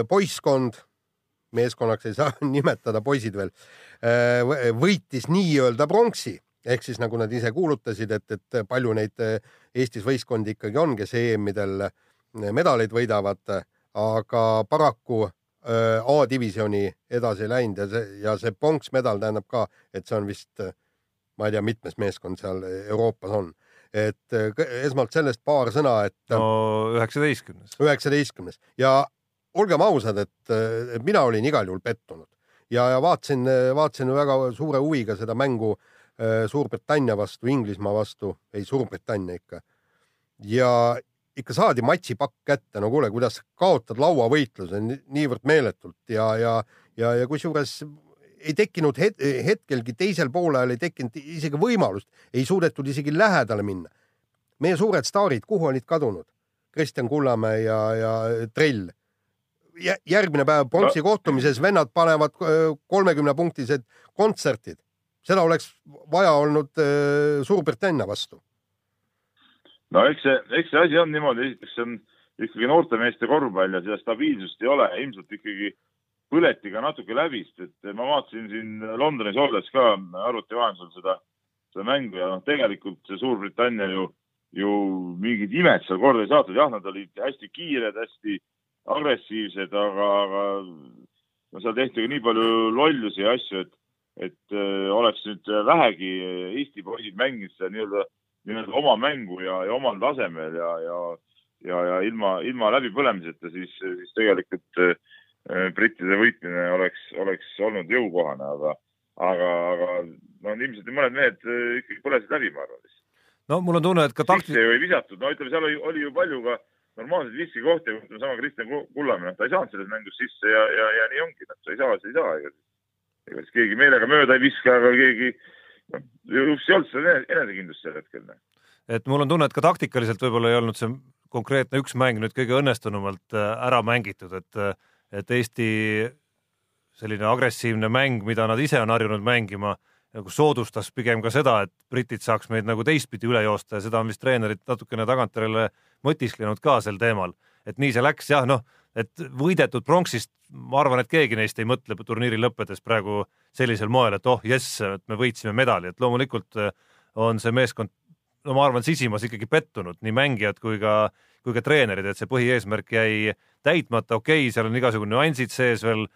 poisskond, meeskonnaks ei saa nimetada poisid veel, võitis nii-öelda pronksi. Ehk siis nagu nad ise kuulutasid, et, et palju neid Eestis võistkondi ikkagi on, kes EM-idel medaleid võidavad, aga paraku äh, A-divisjoni edasi läinud ja see ja see pronksmedal tähendab ka, et see on vist, ma ei tea, mitmes meeskond seal Euroopas on. et äh, esmalt sellest paar sõna, et no üheksateistkümnes. üheksateistkümnes ja olgem ausad, et äh, mina olin igal juhul pettunud ja, ja vaatasin, vaatasin väga suure huviga seda mängu äh, Suurbritannia vastu, Inglismaa vastu, ei Suurbritannia ikka. ja ikka saadi matšipakk kätte, no kuule, kuidas kaotad lauavõitluse ni- niivõrd meeletult ja, ja, ja, ja kusjuures ei tekkinud het hetkelgi teisel poolajal ei tekkinud isegi võimalust, ei suudetud isegi lähedale minna. meie suured staarid, kuhu olid kadunud? Kristjan Kullamäe ja, ja Trell. järgmine päev pronksi kohtumises vennad panevad kolmekümnepunktised kontserdid. seda oleks vaja olnud öö, Suurbritannia vastu. No eks see, eks see asi on niimoodi, esiteks see on ikkagi noortemeeste korvpall ja seda stabiilsust ei ole, ilmselt ikkagi põleti ka natuke läbi, sest et ma vaatasin siin Londonis olles ka arvuti vahendusel seda, seda mängu ja noh, tegelikult see Suurbritannia ju, ju mingid imed seal korda ei saatnud, jah, nad olid hästi kiired, hästi agressiivsed, aga, aga no seal tehti ka nii palju lollusi ja asju, et, et äh, oleks nüüd vähegi Eesti poisid mänginud seda nii-öelda nii-öelda oma mängu ja, ja omal tasemel ja, ja, ja, ja ilma, ilma läbipõlemiseta, siis, siis tegelikult äh, brittide võitmine oleks, oleks olnud jõukohane, aga, aga, aga no ilmselt mõned mehed äh, ikkagi põlesid läbi, ma arvan. no mul on tunne, et ka takti-, ei visatud, no ütleme, seal oli, oli ju palju ka normaalseid viskikohti, ütleme sama Kristjan Ku- Kullamäe, noh, ta ei saanud selles mängus sisse ja, ja, ja nii ongi, noh, sa ei saa, sa ei saa, ega siis keegi meelega mööda ei viska, aga keegi, noh, just ei olnud seda ene- enesekindlust sel hetkel, noh. et mul on tunne, et ka taktikaliselt võib-olla ei olnud see konkreetne üks mäng nüüd kõige õnnestunumalt äh, ära mängitud, et, et Eesti selline agressiivne mäng, mida nad ise on harjunud mängima, nagu soodustas pigem ka seda, et britid saaks meid nagu teistpidi üle joosta ja seda on vist treenerid natukene tagantjärele mõtisklenud ka sel teemal, et nii see läks jah, noh, et võidetud pronksist ma arvan, et keegi neist ei mõtle turniiri lõppedes praegu sellisel moel, et oh jess, et me võitsime medali, et loomulikult äh, on see meeskond no ma arvan, sisimas ikkagi pettunud nii mängijad kui ka, kui ka treenerid, et see põhieesmärk jäi täitmata, okei okay,, seal on igasugune nüansid sees veel,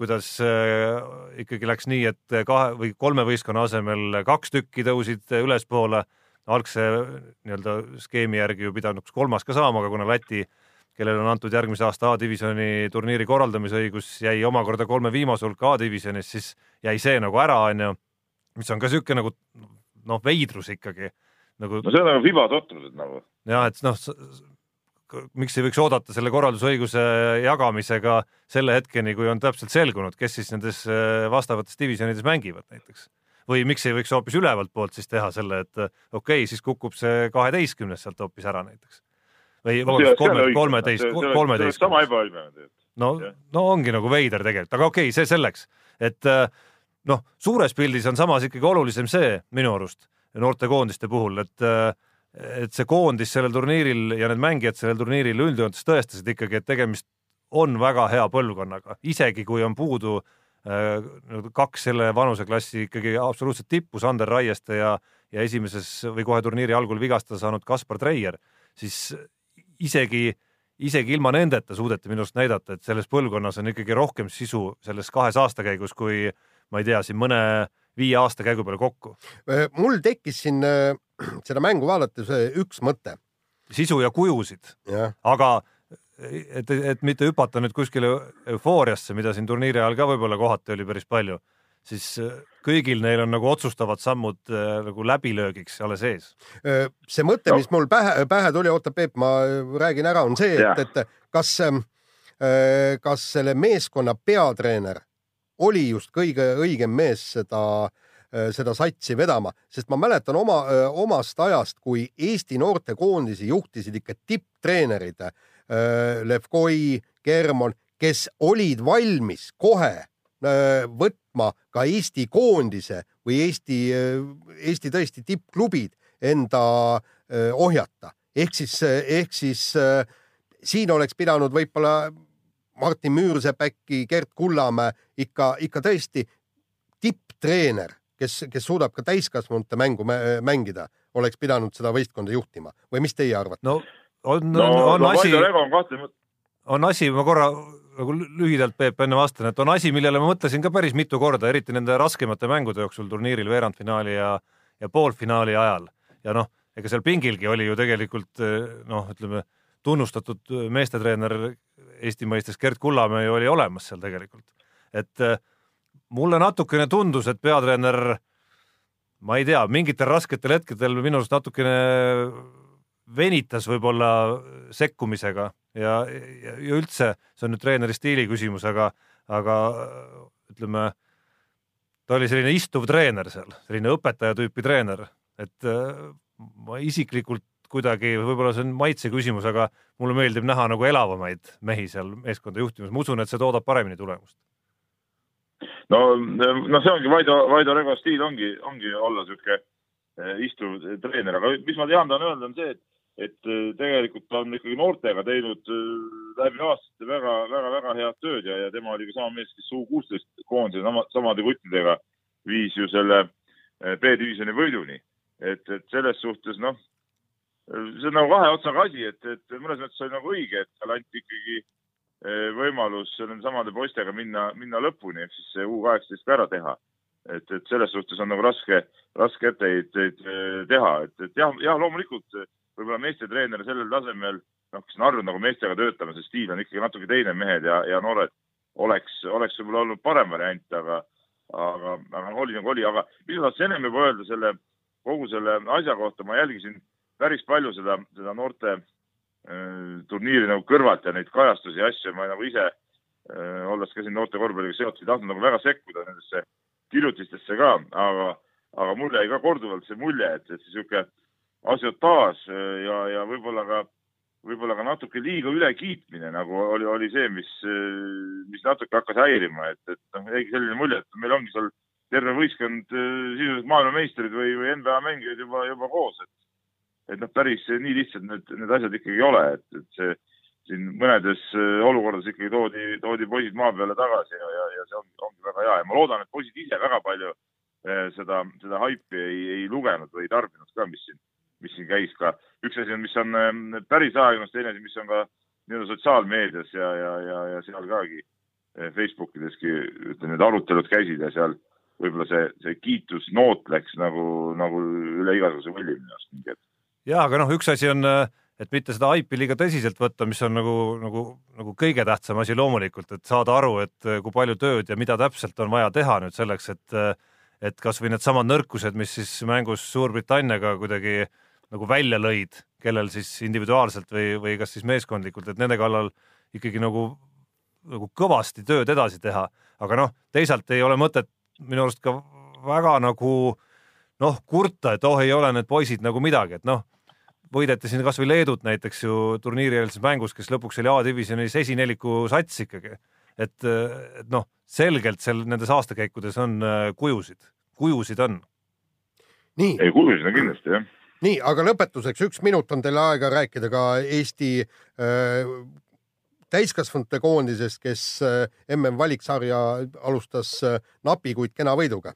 kuidas äh, ikkagi läks nii, et kahe või kolme võistkonna asemel kaks tükki tõusid ülespoole. algse nii-öelda skeemi järgi ju pidanuks kolmas ka saama, aga kuna Läti, kellele on antud järgmise aasta A-divisjoni turniiri korraldamise õigus, jäi omakorda kolme viimase hulka A-divisjonis, siis jäi see nagu ära, onju. mis on ka sihuke nagu noh, veidrus ikkagi nagu no see on nagu fiba totrused nagu. jah, et noh, miks ei võiks oodata selle korraldusõiguse jagamisega selle hetkeni, kui on täpselt selgunud, kes siis nendes äh, vastavates divisjonides mängivad näiteks. või miks ei võiks hoopis ülevalt poolt siis teha selle, et äh, okei okay,, siis kukub see kaheteistkümnes sealt hoopis ära näiteks. Või vabandust, kolme, kolmeteist, kolmeteist. sama ebaõiglane tegelikult. no no ongi nagu veider tegelikult, aga okei okay,, see selleks, et äh, noh, suures pildis on samas ikkagi olulisem see minu arust noortekoondiste puhul, et äh, et see koondis sellel turniiril ja need mängijad sellel turniiril üldjoontes tõestasid ikkagi, et tegemist on väga hea põlvkonnaga, isegi kui on puudu äh, kaks selle vanuseklassi ikkagi absoluutselt tippu, Sander Raieste ja, ja esimeses või kohe turniiri algul vigastada saanud Kaspar Treier, siis isegi, isegi ilma nendeta suudeti minu arust näidata, et selles põlvkonnas on ikkagi rohkem sisu selles kahes aastakäigus kui ma ei tea, siin mõne viie aasta käigu peale kokku. mul tekkis siin äh, seda mängu vaadates äh, üks mõte, sisu ja kujusid, aga et, et mitte hüpata nüüd kuskile eufooriasse, mida siin turniiri ajal ka võib-olla kohati oli päris palju, siis äh, kõigil neil on nagu otsustavad sammud äh, nagu läbilöögiks alles ees. see mõte, mis mul pähe, pähe tuli, oota Peep, ma räägin ära, on see, et, et kas, ähm, kas selle meeskonna peatreener oli just kõige õigem mees seda seda satsi vedama, sest ma mäletan oma, omast ajast, kui Eesti noortekoondisi juhtisid ikka tipptreenerid Äh, Levkoi, Germon, kes olid valmis kohe äh, võtma ka Eesti koondise või Eesti, äh, Eesti tõesti tippklubid enda ohjata. ehk siis, ehk siis siin oleks pidanud võib-olla Martin Müürsepp äkki, Gerd Kullamäe ikka, ikka tõesti tipptreener, kes, kes suudab ka täiskasvanute mängu mängida, oleks pidanud seda võistkonda juhtima või mis teie arvate? no on no,, on no, asi, on kahtlemata on asi, ma korra nagu lühidalt, Peep, enne vastan, et on asi, millele ma mõtlesin ka päris mitu korda, eriti nende raskemate mängude jooksul turniiril veerandfinaali ja, ja poolfinaali ajal. ja noh, ega seal pingilgi oli ju tegelikult noh, ütleme tunnustatud meestetreener Eesti mõistes Gerd Kullamäe ju oli olemas seal tegelikult. et mulle natukene tundus, et peatreener, ma ei tea, mingitel rasketel hetkedel minu arust natukene venitas võib-olla sekkumisega ja, ja, ja üldse see on nüüd treeneri stiili küsimus, aga, aga ütleme, ta oli selline istuv treener seal, selline õpetaja tüüpi treener, et äh, ma isiklikult kuidagi, võib-olla see on maitse küsimus, aga mulle meeldib näha nagu elavamaid mehi seal meeskonda juhtimas, ma usun, et see toodab paremini tulemust. no, no see ongi Vaido, Vaido Rego stiil ongi, ongi olla sihuke äh, istuv treener, aga mis ma tean, tahan öelda, on see, et et äh, tegelikult on ikkagi noortega teinud äh, läbi aastate väga-väga-väga head tööd ja, ja tema oli ka sama mees, kes U kuusteist koondise sama, samade kuttidega viis ju selle äh, B-divisjoni võiduni. et, et selles suhtes noh, see on nagu kahe otsaga asi, et, et mõnes mõttes oli nagu õige, et talle anti ikkagi võimalus nende samade poistega minna, minna lõpuni ehk siis see U kaheksateist ka ära teha. et, et selles suhtes on nagu raske, raske etteheiteid teha, et, et jah, jah, loomulikult võib-olla meestetreener sellel tasemel, noh, kes on harjunud nagu meestega töötama, see stiil on ikkagi natuke teine, mehed ja, ja noored oleks, oleks võib-olla olnud parem variant, aga, aga, aga oli nagu oli, aga mis ma tahtsin ennem juba öelda selle, kogu selle asja kohta, ma jälgisin päris palju seda, seda noorte äh, turniiri nagu kõrvalt ja neid kajastusi ja asju, ma nagu ise äh,, olles ka siin noorte korvpalliga seotud, ei tahtnud nagu väga sekkuda nendesse kirjutistesse ka, aga, aga mul jäi ka korduvalt see mulje, et, et niisugune asiotaaž äh, ja, ja võib-olla ka, võib-olla ka natuke liiga ülekiitmine nagu oli, oli see, mis, äh, mis natuke hakkas häirima, et, et noh, jäigi selline mulje, et meil ongi seal terve võistkond äh, sisuliselt maailmameistrid või, või NBA mängijad juba, juba koos, et, et noh, päris nii lihtsad need, need asjad ikkagi ei ole, et, et see siin mõnedes olukordades ikkagi toodi, toodi poisid maa peale tagasi ja, ja, ja see ongi, ongi väga hea. Ja ma loodan, et poisid ise väga palju seda, seda haipi ei, ei lugenud või ei tarbinud ka, mis siin mis siin käis ka. üks asi on, mis on ähm, päris ajakirjandus, teine asi, mis on ka nii-öelda sotsiaalmeedias ja, ja, ja, ja seal kagi äh, Facebookideski ütleme, need arutelud käisid ja seal võib-olla see, see kiitusnoot läks nagu, nagu üle igasuguse võlli minu arust mingi hetk. ja aga noh, üks asi on, äh, et mitte seda haipi liiga tõsiselt võtta, mis on nagu, nagu, nagu kõige tähtsam asi loomulikult, et saada aru, et äh, kui palju tööd ja mida täpselt on vaja teha nüüd selleks, et et kasvõi needsamad nõrkused, mis siis mängus Suurbritanniaga kuidagi äh, nagu välja lõid, kellel siis individuaalselt või, või kas siis meeskondlikult, et nende kallal ikkagi nagu, nagu kõvasti tööd edasi teha. aga noh, teisalt ei ole mõtet minu arust ka väga nagu noh, kurta, et oh, ei ole need poisid nagu midagi, et noh, võideti siin kasvõi Leedut näiteks ju turniirieelses mängus, kes lõpuks oli A-divisjonis esineliku sats ikkagi. et, et noh, selgelt seal nendes aastakäikudes on äh, kujusid, kujusid on. ei, kujusid on kindlasti jah nii, aga lõpetuseks üks minut on teil aega rääkida ka Eesti äh, täiskasvanute koondisest, kes äh, mm valiksarja alustas äh, napi, kuid kena võiduga.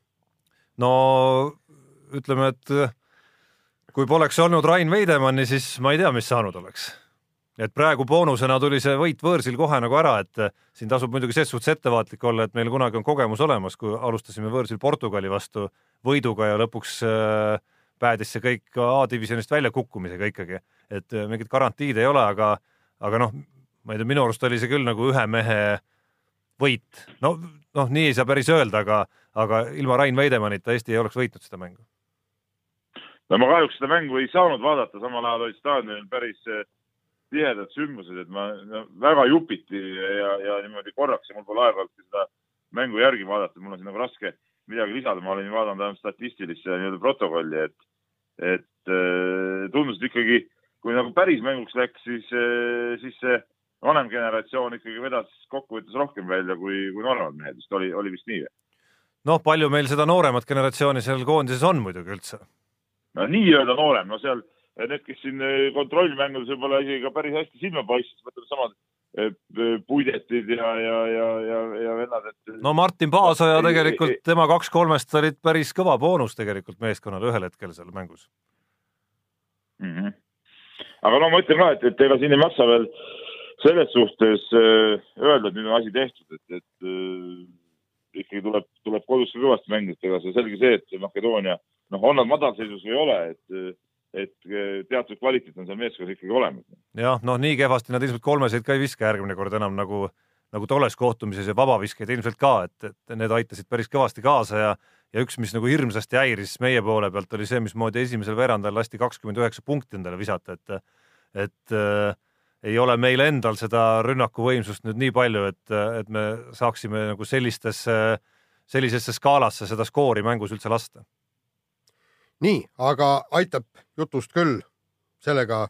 no ütleme, et äh, kui poleks olnud Rain Veidemanni, siis ma ei tea, mis saanud oleks. et praegu boonusena tuli see võit võõrsil kohe nagu ära, et äh, siin tasub muidugi ses suhtes ettevaatlik olla, et meil kunagi on kogemus olemas, kui alustasime võõrsil Portugali vastu võiduga ja lõpuks äh, päädis see kõik A-divisjonist väljakukkumisega ikkagi, et äh, mingit garantiid ei ole, aga, aga noh, ma ei tea, minu arust oli see küll nagu ühe mehe võit. no, noh, nii ei saa päris öelda, aga, aga ilma Rain Veidemannita Eesti ei oleks võitnud seda mängu. no ma kahjuks seda mängu ei saanud vaadata, samal ajal olid staadionil päris eh, tihedad sündmused, et ma no, väga jupiti ja, ja niimoodi korraks ja mul pole aega olnud seda mängu järgi vaadata, mul on siin nagu raske midagi lisada, ma olin vaadanud ainult statistilisse nii-öelda protokolli, et, et äh, tundus, et ikkagi kui nagu päris mänguks läks, siis äh,, siis see vanem generatsioon ikkagi vedas kokkuvõttes rohkem välja kui, kui nooremad mehed, vist oli, oli vist nii või? noh, palju meil seda nooremat generatsiooni seal koondises on muidugi üldse? no nii-öelda noorem, no seal need, kes siin äh, kontrollmängudes võib-olla isegi ka päris hästi silma paistsid, mõtleme samad puidetid ja, ja, ja, ja, ja vennad, et. no Martin Paasoja tegelikult, tema kaks kolmest olid päris kõva boonus tegelikult meeskonnale ühel hetkel seal mängus mm. -hmm. aga no ma ütlen ka, et, et ega siin ei maksa veel selles suhtes äh, öelda, et nüüd on asi tehtud, et, et äh, ikkagi tuleb, tuleb kodus kõvasti mängida, ega see selge see, et Makedoonia, noh, on nad madalseisus või ei ole, et et eh, teatud kvaliteet on seal meeskonnas ikkagi olemas. jah, noh, nii kehvasti nad ilmselt kolmeseid ka ei viska järgmine kord enam nagu, nagu tolles kohtumises ja vabaviskeid ilmselt ka, et, et need aitasid päris kõvasti kaasa ja ja üks, mis nagu hirmsasti häiris meie poole pealt, oli see, mismoodi esimesel veerandajal lasti kakskümmend üheksa punkti endale visata, et et äh, ei ole meil endal seda rünnakuvõimsust nüüd nii palju, et, et me saaksime nagu sellistesse, sellisesse skaalasse seda skoori mängus üldse lasta nii, aga aitab jutust küll. sellega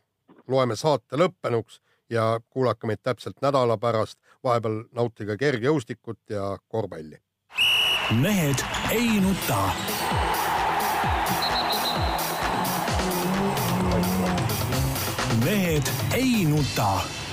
loeme saate lõppenuks ja kuulake meid täpselt nädala pärast. vahepeal nautige kergejõustikut ja korvpalli. mehed ei nuta. mehed ei nuta